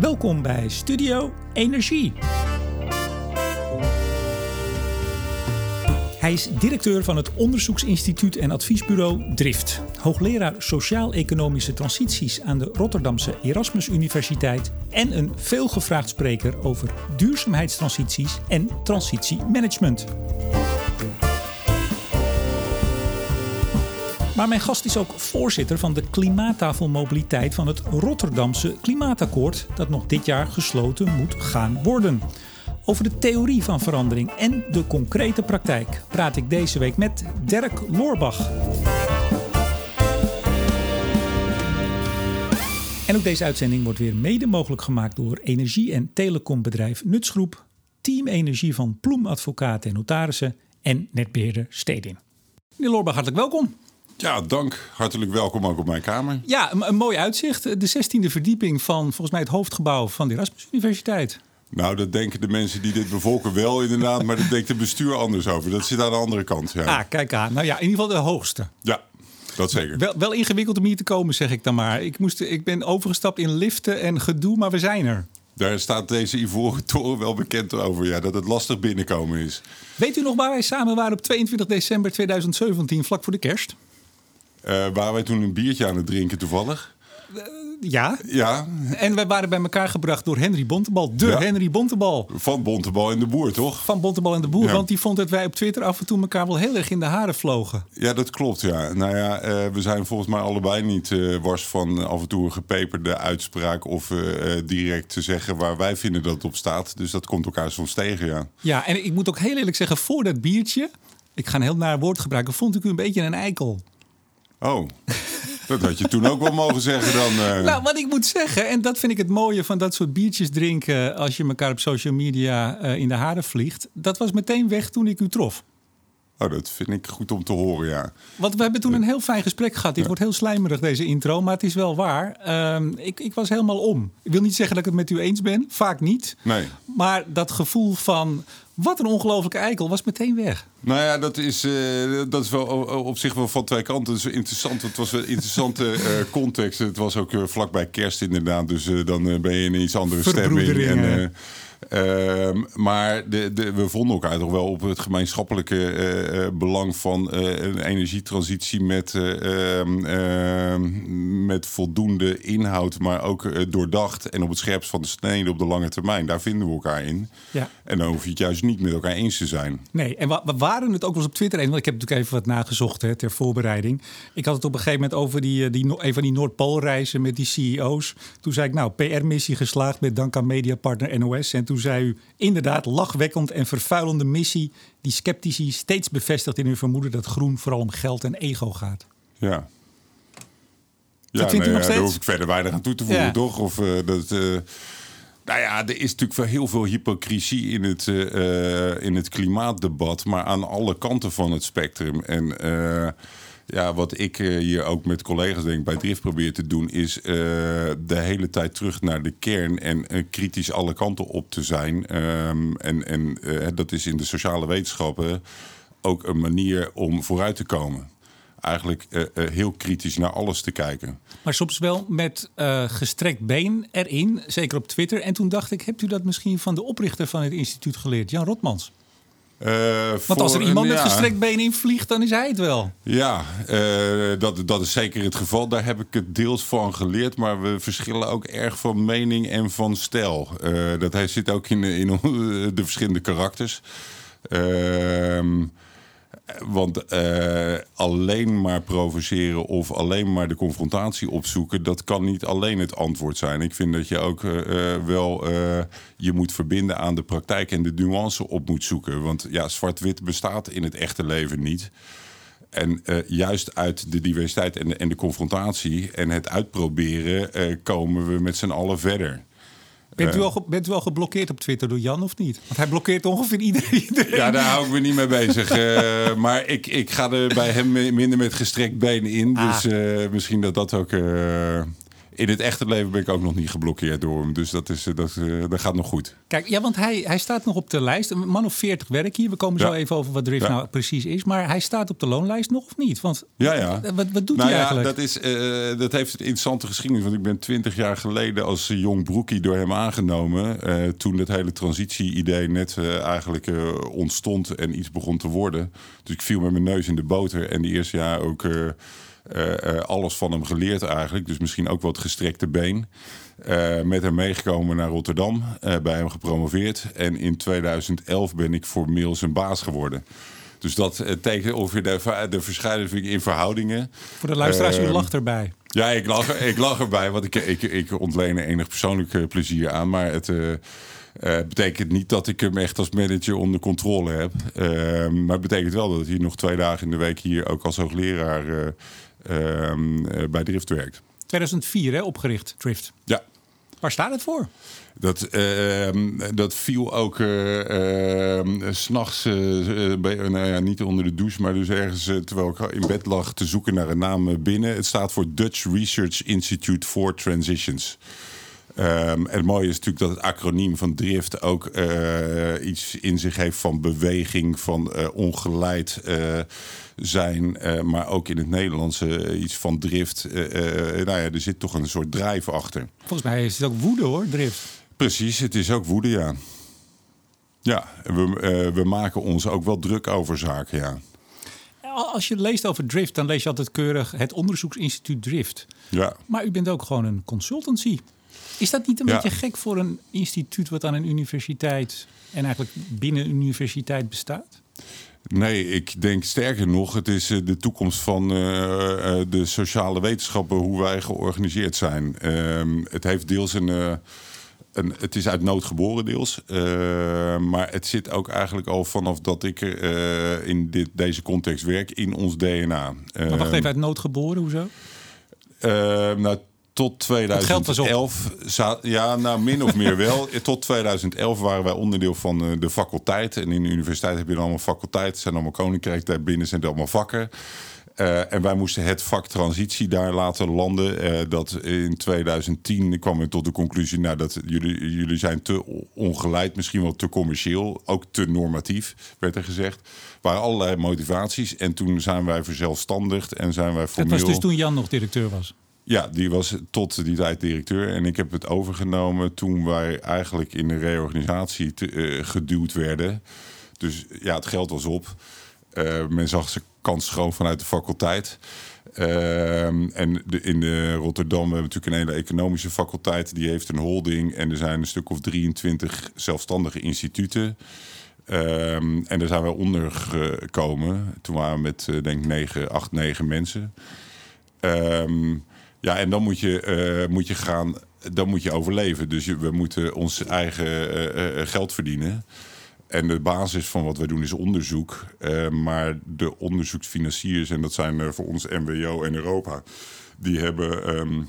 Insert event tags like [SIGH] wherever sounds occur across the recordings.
Welkom bij Studio Energie. Hij is directeur van het onderzoeksinstituut en adviesbureau Drift. Hoogleraar Sociaal-Economische Transities aan de Rotterdamse Erasmus Universiteit. En een veelgevraagd spreker over duurzaamheidstransities en transitiemanagement. Maar mijn gast is ook voorzitter van de Klimaattafel Mobiliteit van het Rotterdamse Klimaatakkoord, dat nog dit jaar gesloten moet gaan worden. Over de theorie van verandering en de concrete praktijk praat ik deze week met Dirk Loorbach. En ook deze uitzending wordt weer mede mogelijk gemaakt door energie- en telecombedrijf Nutsgroep, Team Energie van Ploem Advocaten en Notarissen en netbeheerder Stedin. Meneer Loorbach, hartelijk welkom. Ja, dank. Hartelijk welkom ook op mijn kamer. Ja, een, een mooi uitzicht. De 16e verdieping van volgens mij het hoofdgebouw van de Erasmus Universiteit. Nou, dat denken de mensen die dit bevolken wel inderdaad, maar dat denkt het bestuur anders over. Dat zit aan de andere kant. Ja, Ah, kijk aan. Nou ja, in ieder geval de hoogste. ja dat zeker. Wel, wel ingewikkeld om hier te komen, zeg ik dan maar. Ik, moest, ik ben overgestapt in liften en gedoe, maar we zijn er. Daar staat deze Ivoren Toren wel bekend over, ja, dat het lastig binnenkomen is. Weet u nog waar wij samen waren op 22 december 2017, vlak voor de kerst? Uh, waren wij toen een biertje aan het drinken toevallig? Ja. Ja. En wij waren bij elkaar gebracht door Henry Bontebal. De Ja. Henry Bontebal. Van Bontebal en de Boer, toch? Van Bontebal en de Boer. Ja. Want die vond dat wij op Twitter af en toe elkaar wel heel erg in de haren vlogen. Ja, dat klopt, ja. Nou ja, eh, we zijn volgens mij allebei niet eh, wars van af en toe een gepeperde uitspraak... of eh, eh, direct te zeggen waar wij vinden dat het op staat. Dus dat komt elkaar soms tegen, ja. Ja, en ik moet ook heel eerlijk zeggen, voor dat biertje... Ik ga een heel naar woord gebruiken. Vond ik u een beetje een eikel. Oh, dat had je toen ook wel mogen zeggen dan. eh. Nou, wat ik moet zeggen, en dat vind ik het mooie van dat soort biertjes drinken als je elkaar op social media eh, in de haren vliegt. Dat was meteen weg toen ik u trof. Oh, dat vind ik goed om te horen, ja. Want we hebben toen een heel fijn gesprek gehad. Dit wordt heel slijmerig, deze intro, maar het is wel waar. Ehm, ik, ik was helemaal om. Ik wil niet zeggen dat ik het met u eens ben, vaak niet. Nee. Maar dat gevoel van wat een ongelofelijke eikel was meteen weg. Nou ja, dat is, eh, dat is wel op zich wel van twee kanten. Het is interessant. Het was een interessante [LAUGHS] eh, context. Het was ook eh, vlakbij kerst inderdaad. Dus dan ben je in iets andere stemming. En, eh, ehm, maar de, de, we vonden elkaar toch wel op het gemeenschappelijke eh, eh, belang van eh, een energietransitie met, eh, ehm, ehm, met voldoende inhoud, maar ook doordacht en op het scherpst van de snede op de lange termijn. Daar vinden we elkaar in. Ja. En dan hoef je het juist niet met elkaar eens te zijn. Nee, en we, waren het ook wel eens op Twitter eens. Want ik heb natuurlijk even wat nagezocht hè, ter voorbereiding. Ik had het op een gegeven moment over die, die, een van die Noordpoolreizen met die CEO's. Toen zei ik, nou, PR-missie geslaagd met dank aan mediapartner NOS. En toen zei u, inderdaad, lachwekkend en vervuilende missie... die sceptici steeds bevestigt in hun vermoeden... dat groen vooral om geld en ego gaat. Ja. Dat vindt u nog ja, daar steeds? hoef ik verder weinig aan toe te voegen, Ja. toch? Of, eh, dat, eh, nou ja, er is natuurlijk wel heel veel hypocrisie in het, eh, in het klimaatdebat, maar aan alle kanten van het spectrum. En ja, wat ik eh, hier ook met collega's denk bij Drift probeer te doen, is eh, de hele tijd terug naar de kern en eh, kritisch alle kanten op te zijn. Ehm, en en dat is in de sociale wetenschappen ook een manier om vooruit te komen. Eigenlijk heel kritisch naar alles te kijken. Maar soms wel met gestrekt been erin, zeker op Twitter. En toen dacht ik, hebt u dat misschien van de oprichter van het instituut geleerd, Jan Rotmans? Eh, Want als er iemand met gestrekt been in vliegt, dan is hij het wel. Ja, eh, dat, dat is zeker het geval. Daar heb ik het deels van geleerd. Maar we verschillen ook erg van mening en van stijl. Eh, dat hij zit ook in, in [LAUGHS] de verschillende karakters. Ehm, want eh, alleen maar provoceren of alleen maar de confrontatie opzoeken, dat kan niet alleen het antwoord zijn. Ik vind dat je ook eh, eh, wel je moet verbinden aan de praktijk en de nuance op moet zoeken. Want ja, zwart-wit bestaat in het echte leven niet. En juist uit de diversiteit en de, en de confrontatie en het uitproberen komen we met z'n allen verder. Bent u, al ge- bent u al geblokkeerd op Twitter door Jan of niet? Want hij blokkeert ongeveer iedereen. [LAUGHS] Ja, daar hou ik me niet mee bezig. Eh, maar ik, ik ga er bij hem mi- minder met gestrekt been in. Ah. Dus eh, misschien dat dat ook eh, in het echte leven ben ik ook nog niet geblokkeerd door hem. Dus dat, is, dat, dat gaat nog goed. Kijk, ja, want hij, hij staat nog op de lijst. Een man of 40 werk hier. We komen zo even over wat Drift nou precies is. Maar hij staat op de loonlijst nog of niet? Want ja, ja. Wat, wat doet nou hij eigenlijk? Ja, dat, is, dat heeft een interessante geschiedenis. Want ik ben twintig jaar geleden als jong broekie door hem aangenomen. toen het hele transitie-idee net eigenlijk ontstond en iets begon te worden. Dus ik viel met mijn neus in de boter. En die eerste jaar ook alles van hem geleerd eigenlijk. Dus misschien ook wat gestrekte been. Uh, met hem meegekomen naar Rotterdam, bij hem gepromoveerd. En in 2011 ben ik formeel zijn baas geworden. Dus dat tekent ongeveer de, de verschuiving in verhoudingen. Voor de luisteraars, u ehm, lacht erbij. Ja, ik lach, ik lach erbij, want ik, ik, ik ontleen er enig persoonlijk plezier aan. Maar het uh, betekent niet dat ik hem echt als manager onder controle heb. Ehm, maar het betekent wel dat hij nog twee dagen in de week hier ook als hoogleraar uh, bij Drift werkt. 2004 hè, opgericht, Drift. Ja. Waar staat het voor? Dat, dat viel ook uh, s'nachts, nou ja, niet onder de douche, maar dus ergens terwijl ik in bed lag te zoeken naar een naam binnen. Het staat voor Dutch Research Institute for Transitions. Um, het mooie is natuurlijk dat het acroniem van drift ook uh, iets in zich heeft van beweging, van uh, ongeleid uh, zijn, maar ook in het Nederlands iets van drift. nou ja, er zit toch een soort drijf achter. Volgens mij is het ook woede hoor, drift. Precies, het is ook woede, ja. Ja, we, we maken ons ook wel druk over zaken, ja. Als je leest over drift, dan lees je altijd keurig het onderzoeksinstituut Drift. Ja. Maar u bent ook gewoon een consultancy. Is dat niet een beetje gek voor een instituut wat aan een universiteit en eigenlijk binnen een universiteit bestaat? Nee, ik denk sterker nog, het is eh, de toekomst van uh, de sociale wetenschappen, hoe wij georganiseerd zijn. Uh, het heeft deels een. Uh, een, het is uit nood geboren deels. maar het zit ook eigenlijk al vanaf dat ik in dit, deze context werk in ons DNA. maar wacht even, uit nood geboren, hoezo? nou, tot 2011. Ja, nou min of meer wel. [LAUGHS] Tot 2011 waren wij onderdeel van eh, de faculteit. En in de universiteit heb je dan allemaal faculteiten. zijn allemaal koninkrijk. Daarbinnen zijn het allemaal vakken. Uh, en wij moesten het vak transitie daar laten landen. Uh, dat in 2010 kwam we tot de conclusie... Nou, dat jullie, jullie zijn te ongeleid, misschien wel te commercieel... ook te normatief, werd er gezegd. Waren allerlei motivaties. En toen zijn wij verzelfstandigd en zijn wij formeel... Dat was dus toen Jan nog directeur was? Ja, die was tot die tijd directeur. En ik heb het overgenomen toen wij eigenlijk in de reorganisatie te, uh, geduwd werden. Dus ja, het geld was op. Uh, men zag zijn kans schoon vanuit de faculteit. Uh, en de, in de Rotterdam hebben we natuurlijk een hele economische faculteit. Die heeft een holding. En er zijn een stuk of 23 zelfstandige instituten. Um, en daar zijn we onder gekomen. Toen waren we met, uh, denk ik, 9, 8, 9 mensen. Um, ja, en dan moet je, uh, moet je gaan, dan moet je overleven. Dus we moeten ons eigen uh, uh, geld verdienen. En de basis van wat wij doen is onderzoek. maar de onderzoeksfinanciers, en dat zijn voor ons MWO en Europa, die hebben. Um,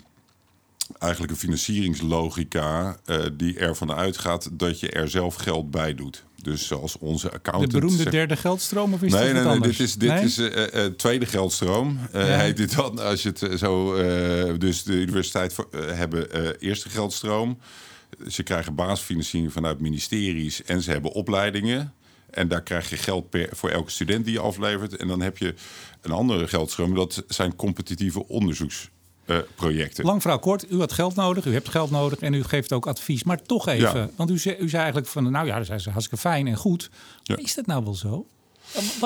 eigenlijk een financieringslogica uh, die ervan uitgaat dat je er zelf geld bij doet. Dus zoals onze accountant... De beroemde derde geldstroom of is nee, nee, nee, dit is, dit is uh, tweede geldstroom. Uh, ja. Heet dit dan, als je het zo... dus de universiteit hebben eerste geldstroom. Ze krijgen basisfinanciering vanuit ministeries en ze hebben opleidingen. En daar krijg je geld per, voor elke student die je aflevert. En dan heb je een andere geldstroom. Dat zijn competitieve onderzoeks projecten. Lang verhaal kort, u had geld nodig, u hebt geld nodig en u geeft ook advies. Maar toch even, ja. want u zei, u zei eigenlijk van, nou ja, dat is hartstikke fijn en goed. Ja. Is dat nou wel zo?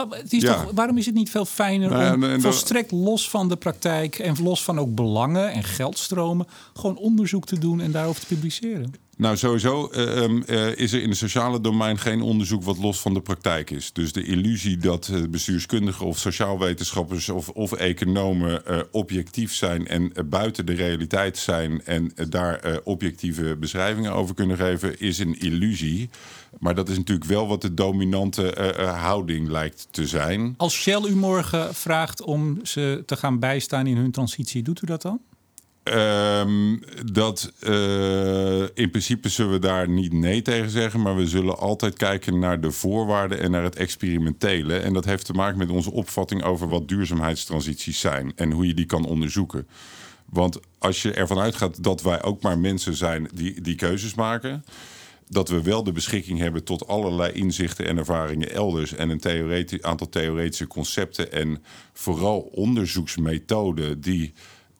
Het is ja. toch, waarom is het niet veel fijner nou, om volstrekt los van de praktijk en los van ook belangen en geldstromen gewoon onderzoek te doen en daarover te publiceren? Nou, sowieso uh, uh, is er in het sociale domein geen onderzoek wat los van de praktijk is. Dus de illusie dat uh, bestuurskundigen of sociaalwetenschappers of, of economen objectief zijn en buiten de realiteit zijn en daar objectieve beschrijvingen over kunnen geven, is een illusie. Maar dat is natuurlijk wel wat de dominante houding lijkt te zijn. Als Shell u morgen vraagt om ze te gaan bijstaan in hun transitie, doet u dat dan? Um, dat uh, in principe zullen we daar niet nee tegen zeggen, maar we zullen altijd kijken naar de voorwaarden en naar het experimentele. En dat heeft te maken met onze opvatting over wat duurzaamheidstransities zijn en hoe je die kan onderzoeken. Want als je ervan uitgaat dat wij ook maar mensen zijn die, die keuzes maken. Dat we wel de beschikking hebben tot allerlei inzichten en ervaringen elders. En een theoretisch, aantal theoretische concepten. En vooral onderzoeksmethoden die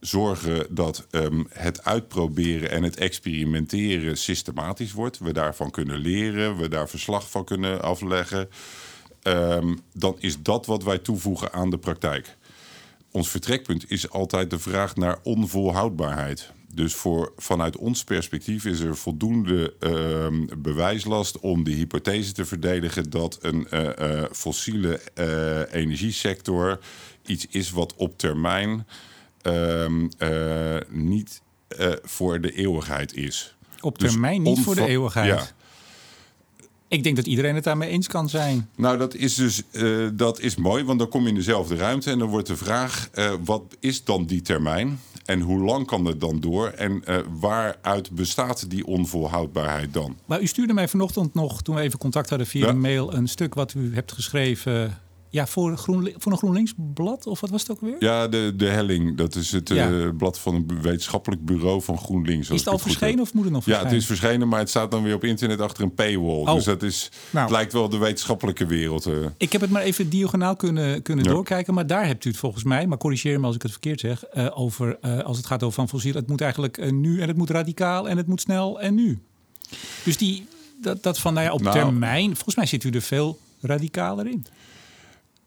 zorgen dat ehm, het uitproberen en het experimenteren systematisch wordt. We daarvan kunnen leren, we daar verslag van kunnen afleggen. Ehm, dan is dat wat wij toevoegen aan de praktijk. Ons vertrekpunt is altijd de vraag naar onvolhoudbaarheid. Dus voor, vanuit ons perspectief is er voldoende ehm, bewijslast om de hypothese te verdedigen dat een uh, fossiele uh, energiesector iets is wat op termijn niet voor de eeuwigheid is. Op dus termijn niet voor de eeuwigheid. Ja. Ik denk dat iedereen het daarmee eens kan zijn. Nou, dat is dus uh, dat is mooi, want dan kom je in dezelfde ruimte en dan wordt de vraag: uh, wat is dan die termijn? En hoe lang kan het dan door? En uh, waaruit bestaat die onvolhoudbaarheid dan? Maar u stuurde mij vanochtend nog, toen we even contact hadden via ja. de mail, een stuk wat u hebt geschreven ja, voor, Groen, voor een GroenLinks-blad, of wat was het ook weer? Ja, de, de Helling. Dat is het ja. uh, blad van een wetenschappelijk bureau van GroenLinks. Is het al verschenen of moet het nog Ja, het is verschenen, maar het staat dan weer op internet achter een paywall. Oh. Dus dat is, nou. het lijkt wel de wetenschappelijke wereld. Uh. Ik heb het maar even diagonaal kunnen, kunnen ja. doorkijken. Maar daar hebt u het volgens mij, maar corrigeer me als ik het verkeerd zeg... Uh, over, als het gaat over van fossiel, het moet eigenlijk nu en het moet radicaal en het moet snel en nu. Dus die, dat, dat van, nou ja, op nou, termijn... Volgens mij zit u er veel radicaler in.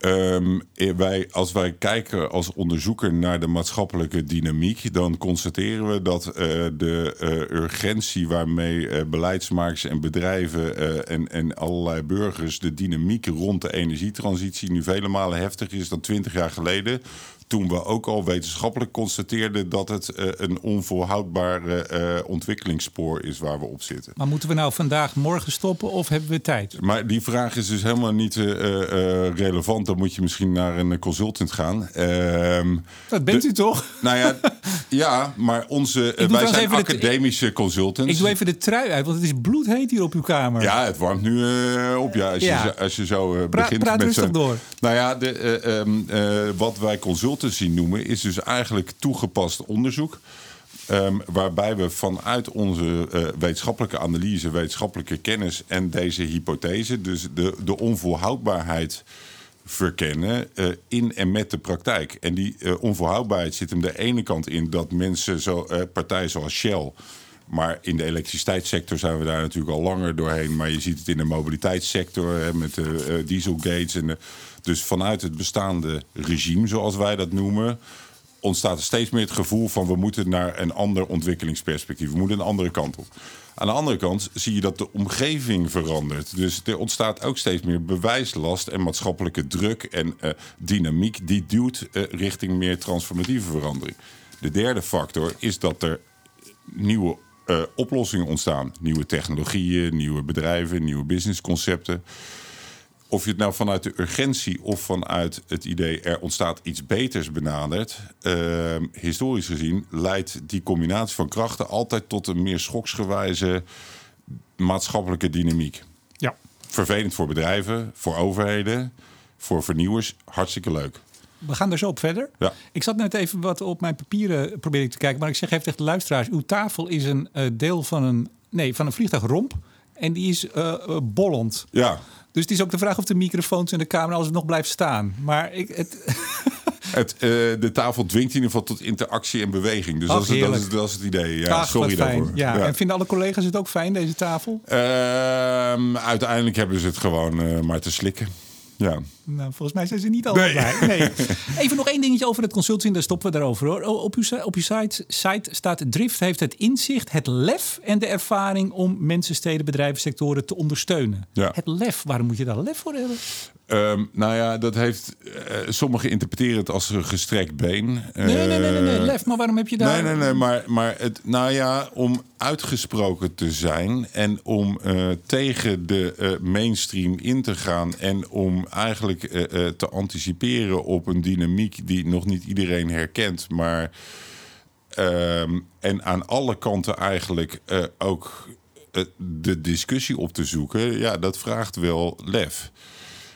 Um, wij, als wij kijken als onderzoeker naar de maatschappelijke dynamiek, dan constateren we dat uh, de uh, urgentie waarmee uh, beleidsmakers en bedrijven en, en allerlei burgers de dynamiek rond de energietransitie nu vele malen heftiger is dan twintig jaar geleden toen we ook al wetenschappelijk constateerden dat het uh, een onvolhoudbare uh, ontwikkelingsspoor is waar we op zitten. Maar moeten we nou vandaag morgen stoppen of hebben we tijd? Maar die vraag is dus helemaal niet uh, relevant. Dan moet je misschien naar een consultant gaan. Ehm, dat bent de, u toch? Nou ja, [LAUGHS] ja maar onze, wij zijn academische de, consultants. Ik doe even de trui uit, want het is bloedheet hier op uw kamer. Ja, het warmt nu op. Ja, als, ja. Je, als je zo pra, begint praat met rustig door. Nou ja, de, um, wat wij consultants zien noemen, is dus eigenlijk toegepast onderzoek. Um, waarbij we vanuit onze uh, wetenschappelijke analyse, wetenschappelijke kennis en deze hypothese, dus de, de onvolhoudbaarheid verkennen uh, in en met de praktijk. En die uh, onvolhoudbaarheid zit hem de ene kant in dat mensen, zo, partijen zoals Shell, maar in de elektriciteitssector zijn we daar natuurlijk al langer doorheen. Maar je ziet het in de mobiliteitssector hè, met de dieselgates en de, dus vanuit het bestaande regime, zoals wij dat noemen, ontstaat er steeds meer het gevoel van we moeten naar een ander ontwikkelingsperspectief. We moeten een andere kant op. Aan de andere kant zie je dat de omgeving verandert. Dus er ontstaat ook steeds meer bewijslast en maatschappelijke druk en uh, dynamiek die duwt uh, richting meer transformatieve verandering. De derde factor is dat er nieuwe uh, oplossingen ontstaan. Nieuwe technologieën, nieuwe bedrijven, nieuwe businessconcepten of je het nou vanuit de urgentie of vanuit het idee er ontstaat iets beters benadert, uh, historisch gezien leidt die combinatie van krachten altijd tot een meer schoksgewijze maatschappelijke dynamiek. Ja. Vervelend voor bedrijven, voor overheden, voor vernieuwers, hartstikke leuk. We gaan er zo op verder. Ja. Ik zat net even wat op mijn papieren probeer ik te kijken, maar ik zeg even tegen de luisteraars: uw tafel is een uh, deel van een, nee, van een vliegtuigromp en die is uh, bollend. Ja. Dus het is ook de vraag of de microfoons en de camera als het nog blijft staan. Maar ik, het... [LAUGHS] het uh, de tafel dwingt in ieder geval tot interactie en beweging. Dus Ach, dat, is, dat, is, dat, is, het idee. Ja, Ach, sorry daarvoor. Ja. ja. En vinden alle collega's het ook fijn, deze tafel? Uh, uiteindelijk hebben ze het gewoon uh, maar te slikken. Ja. Nou, volgens mij zijn ze niet nee. bij. Nee. [LAUGHS] Even nog één dingetje over het consulting, daar stoppen we daarover. Hoor. Op uw, op uw site, site staat Drift heeft het inzicht, het lef en de ervaring om mensen, steden, bedrijven, sectoren te ondersteunen. Ja. Het lef, waarom moet je daar lef voor hebben? Um, nou ja, dat heeft. Uh, sommigen interpreteren het als een gestrekt been. Nee, nee, nee, nee, nee, lef, maar waarom heb je daar. Nee, nee, nee, maar, maar het, nou ja, om uitgesproken te zijn en om uh, tegen de mainstream in te gaan en om eigenlijk te anticiperen op een dynamiek die nog niet iedereen herkent, maar. Um, en aan alle kanten eigenlijk ook de discussie op te zoeken, ja, dat vraagt wel lef.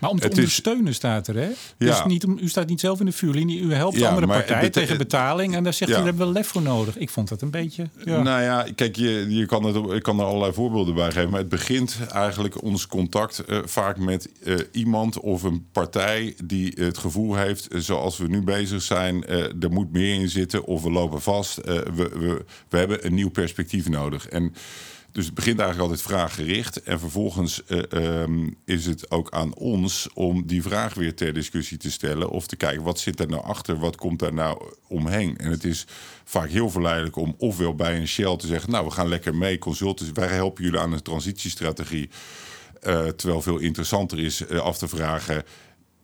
Maar om te Het is- ondersteunen staat er, hè? Dus niet om, u staat niet zelf in de vuurlinie. U helpt Ja, andere maar partij het bete- tegen betaling. En daar zegt u, daar hebben we lef voor nodig. Ik vond dat een beetje... Ja. Nou ja, kijk, je, je kan het, ik kan er allerlei voorbeelden bij geven. Maar het begint eigenlijk ons contact eh, vaak met eh, iemand of een partij die het gevoel heeft, eh, zoals we nu bezig zijn, eh, er moet meer in zitten of we lopen vast. we, we, we hebben een nieuw perspectief nodig. En dus het begint eigenlijk altijd vraaggericht. En vervolgens eh, ehm, is het ook aan ons om die vraag weer ter discussie te stellen. Of te kijken, wat zit er nou achter? Wat komt daar nou omheen? En het is vaak heel verleidelijk om ofwel bij een Shell te zeggen... nou, we gaan lekker mee, consultants. Wij helpen jullie aan een transitiestrategie. Eh, terwijl veel interessanter is eh, af te vragen...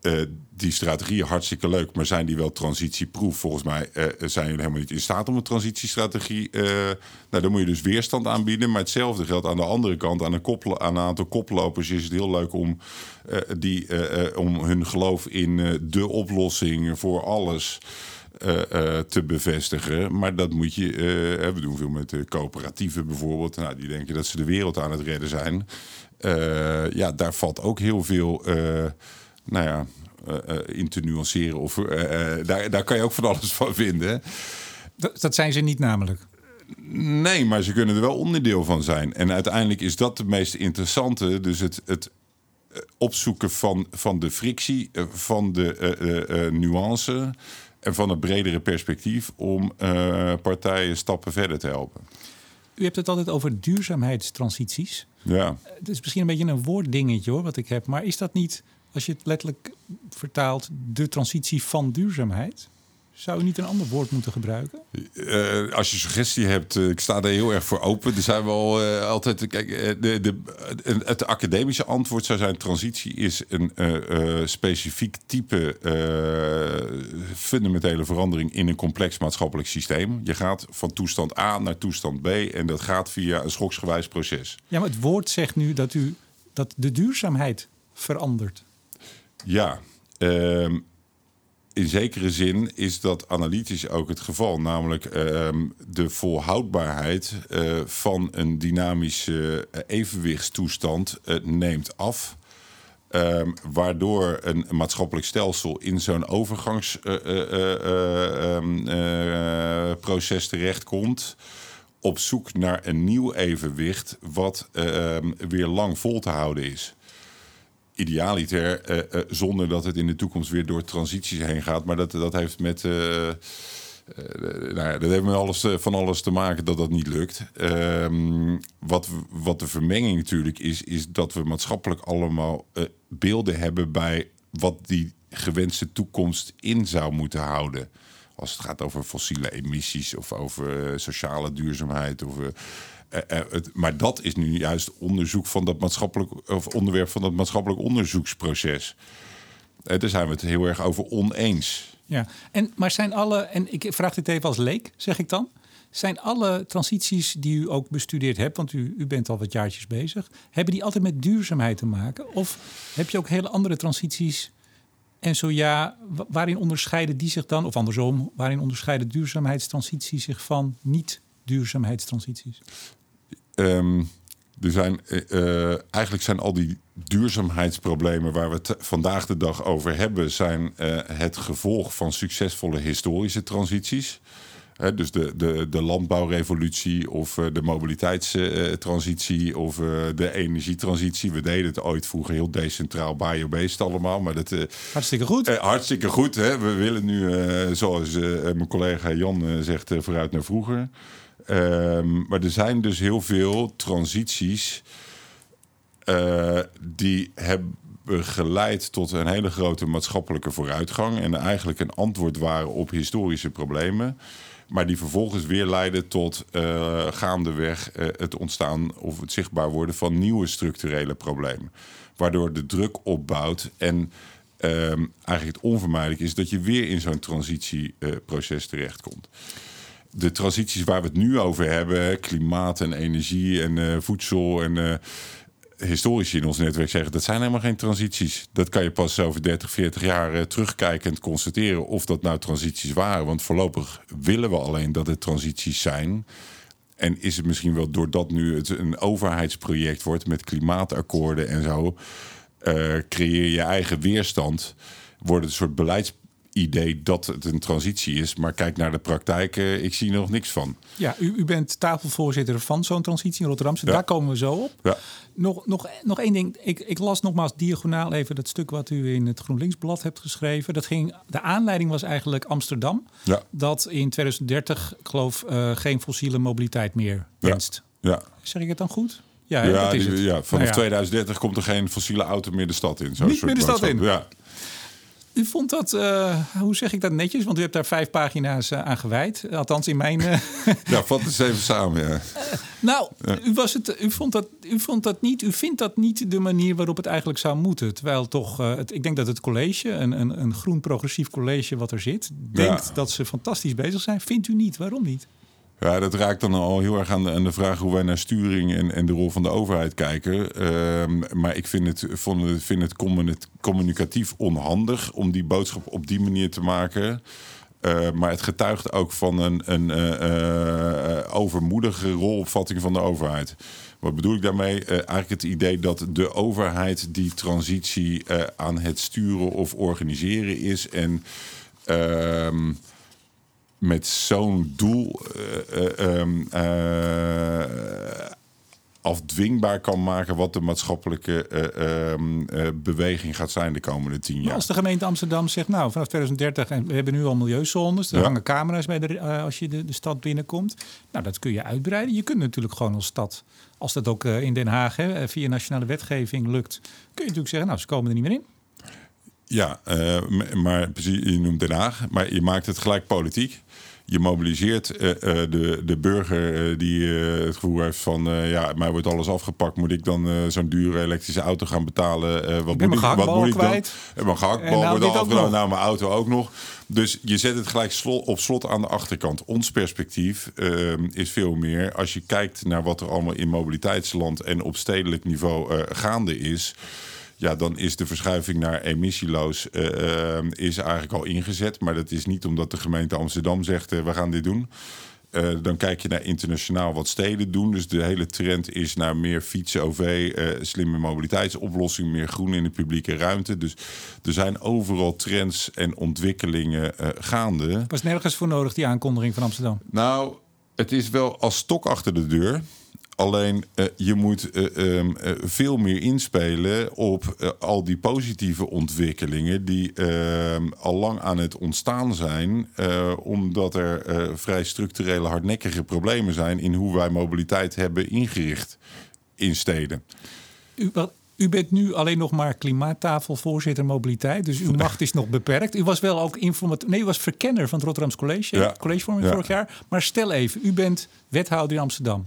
eh, die strategieën hartstikke leuk, maar zijn die wel transitieproef? Volgens mij eh, zijn jullie helemaal niet in staat om een transitiestrategie. eh nou, dan moet je dus weerstand aanbieden. Maar hetzelfde geldt aan de andere kant. Aan een, koppel, aan een aantal koplopers is het heel leuk om, die, om hun geloof in de oplossing voor alles. te bevestigen. Maar dat moet je. we doen veel met de coöperatieven bijvoorbeeld. Nou, die denken dat ze de wereld aan het redden zijn. Ja, daar valt ook heel veel. Nou ja, eh, eh, in te nuanceren. Of, eh, daar, daar kan je ook van alles van vinden. Dat, dat zijn ze niet namelijk. Nee, maar ze kunnen er wel onderdeel van zijn. En uiteindelijk is dat de meest interessante. Dus het, het opzoeken van, van de frictie, van de eh, nuance en van het bredere perspectief om partijen stappen verder te helpen. U hebt het altijd over duurzaamheidstransities. Ja. Het is misschien een beetje een woorddingetje hoor, wat ik heb. Maar is dat niet, als je het letterlijk vertaalt, de transitie van duurzaamheid? Zou u niet een ander woord moeten gebruiken? Eh, als je suggestie hebt, eh, ik sta daar heel erg voor open. Er zijn wel eh, altijd. Kijk, de, de, het, academische antwoord zou zijn: transitie is een specifiek type fundamentele verandering in een complex maatschappelijk systeem. Je gaat van toestand A naar toestand B en dat gaat via een schoksgewijs proces. Ja, maar het woord zegt nu dat, u, dat de duurzaamheid verandert. Ja, ehm, in zekere zin is dat analytisch ook het geval. Namelijk ehm, de volhoudbaarheid eh, van een dynamische eh, evenwichtstoestand eh, neemt af. Ehm, waardoor een maatschappelijk stelsel in zo'n overgangsproces terechtkomt. Op zoek naar een nieuw evenwicht, wat weer lang vol te houden is idealiter, eh, eh, zonder dat het in de toekomst weer door transities heen gaat. Maar dat, dat heeft met. eh, nou ja, dat heeft met alles, van alles te maken dat dat niet lukt. Ehm, wat, wat de vermenging natuurlijk is, is dat we maatschappelijk allemaal beelden hebben bij wat die gewenste toekomst in zou moeten houden. Als het gaat over fossiele emissies of over sociale duurzaamheid. Of, het, maar dat is nu juist onderzoek van dat maatschappelijk of onderwerp van dat maatschappelijk onderzoeksproces. Eh, daar zijn we het heel erg over oneens. Ja, en, maar zijn alle, en ik vraag dit even als leek, zeg ik dan. Zijn alle transities die u ook bestudeerd hebt, want u, u bent al wat jaartjes bezig, hebben die altijd met duurzaamheid te maken? Of heb je ook hele andere transities? En zo ja, wa- waarin onderscheiden die zich dan, of andersom, waarin onderscheiden duurzaamheidstransities zich van niet-duurzaamheidstransities? Ehm, er zijn, eh, eh, eigenlijk zijn al die duurzaamheidsproblemen waar we het vandaag de dag over hebben, zijn eh, het gevolg van succesvolle historische transities. Dus de, de, de landbouwrevolutie of de mobiliteitstransitie of de energietransitie. We deden het ooit vroeger heel decentraal, biobased allemaal. Maar dat, Hartstikke goed. hartstikke goed. Hè? We willen nu, zoals mijn collega Jan zegt, vooruit naar vroeger. Ehm, maar er zijn dus heel veel transities eh, die hebben geleid tot een hele grote maatschappelijke vooruitgang. En eigenlijk een antwoord waren op historische problemen. Maar die vervolgens weer leiden tot eh, gaandeweg eh, het ontstaan of het zichtbaar worden van nieuwe structurele problemen. Waardoor de druk opbouwt en ehm, eigenlijk het onvermijdelijk is dat je weer in zo'n transitieproces terechtkomt. De transities waar we het nu over hebben, klimaat en energie en eh, voedsel en eh, historici in ons netwerk zeggen dat zijn helemaal geen transities. Dat kan je pas over 30, 40 jaar eh, terugkijkend constateren of dat nou transities waren. Want voorlopig willen we alleen dat het transities zijn. En is het misschien wel doordat nu het een overheidsproject wordt met klimaatakkoorden en zo. creëer je eigen weerstand. Wordt het een soort beleidsidee dat het een transitie is. Maar kijk naar de praktijk, eh, ik zie er nog niks van. Ja, u, u bent tafelvoorzitter van zo'n transitie in Rotterdam. Ja. Daar komen we zo op. Ja. Nog, nog, nog één ding. Ik, ik las nogmaals diagonaal even dat stuk wat u in het GroenLinksblad hebt geschreven. Dat ging, de aanleiding was eigenlijk Amsterdam. Ja. Dat in 2030, ik geloof, eh, geen fossiele mobiliteit meer Ja. wenst. Ja, Zeg ik het dan goed? Ja, ja, dat is het. ja vanaf Nou ja. 2030 komt er geen fossiele auto meer de stad in. Zo'n Niet meer de stad in? Ja. U vond dat, eh, hoe zeg ik dat netjes? Want u hebt daar vijf pagina's eh, aan gewijd. Althans in mijn... eh, [LAUGHS] ja, vat het eens even samen. Ja. Nou, u, was het, u, vond dat, u vond dat niet. U vindt dat niet de manier waarop het eigenlijk zou moeten. Terwijl toch, het, ik denk dat het college, een, een, een groen progressief college wat er zit, denkt Ja. dat ze fantastisch bezig zijn. Vindt u niet? Waarom niet? Ja, dat raakt dan al heel erg aan de, aan de vraag hoe wij naar sturing en, en de rol van de overheid kijken. Ehm, maar ik vind het, vond, vind het communi- communicatief onhandig om die boodschap op die manier te maken. Eh, maar het getuigt ook van een, een eh, eh, overmoedige rolopvatting van de overheid. Wat bedoel ik daarmee? Eh, eigenlijk het idee dat de overheid die transitie aan het sturen of organiseren is. En ehm, met zo'n doel eh, eh, ehm, eh, afdwingbaar kan maken wat de maatschappelijke eh, ehm, eh, beweging gaat zijn de komende tien Maar jaar. Als de gemeente Amsterdam zegt, nou, vanaf 2030, en we hebben nu al milieuzones, er Ja. hangen camera's bij de, als je de, de stad binnenkomt. Nou, dat kun je uitbreiden. Je kunt natuurlijk gewoon als stad, als dat ook in Den Haag hè, via nationale wetgeving lukt, kun je natuurlijk zeggen, nou, ze komen er niet meer in. Ja, maar precies, je noemt Den Haag, maar je maakt het gelijk politiek. Je mobiliseert eh, eh, de, de burger eh, die het gevoel heeft van... ja, mij wordt alles afgepakt. Moet ik dan zo'n dure elektrische auto gaan betalen? Wat moet ik, wat moet ik dan? En mijn gehaktbal nou wordt al nog. Nou, mijn auto ook nog. Dus je zet het gelijk slo- op slot aan de achterkant. Ons perspectief eh, is veel meer... als je kijkt naar wat er allemaal in mobiliteitsland... en op stedelijk niveau gaande is... Ja, dan is de verschuiving naar emissieloos eh, eh, is eigenlijk al ingezet. Maar dat is niet omdat de gemeente Amsterdam zegt eh, we gaan dit doen. Eh, dan kijk je naar internationaal wat steden doen. Dus de hele trend is naar meer fietsen, OV, eh, slimme mobiliteitsoplossingen, meer groen in de publieke ruimte. Dus er zijn overal trends en ontwikkelingen eh, gaande. Was nergens voor nodig, die aankondiging van Amsterdam. Nou, het is wel als stok achter de deur. Alleen eh, je moet eh, ehm, eh, veel meer inspelen op al die positieve ontwikkelingen die ehm, al lang aan het ontstaan zijn, omdat er vrij structurele hardnekkige problemen zijn in hoe wij mobiliteit hebben ingericht in steden. U, wel, u bent nu alleen nog maar klimaattafelvoorzitter mobiliteit, dus uw [LAUGHS] macht is nog beperkt. U was wel ook informateur, nee, u was verkenner van het Rotterdams College, Ja. collegevorming Ja. vorig jaar. Maar stel even, u bent wethouder in Amsterdam.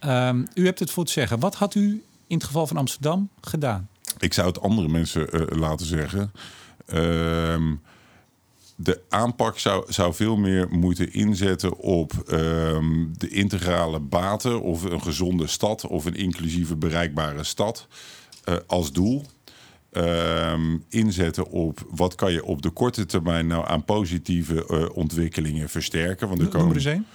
Ehm, u hebt het voor te zeggen. Wat had u in het geval van Amsterdam gedaan? Ik zou het andere mensen eh, laten zeggen. Ehm, de aanpak zou, zou veel meer moeten inzetten op ehm, de integrale baten of een gezonde stad of een inclusieve bereikbare stad eh, als doel. Inzetten op wat kan je op de korte termijn nou aan positieve eh, ontwikkelingen versterken. Want er er komen.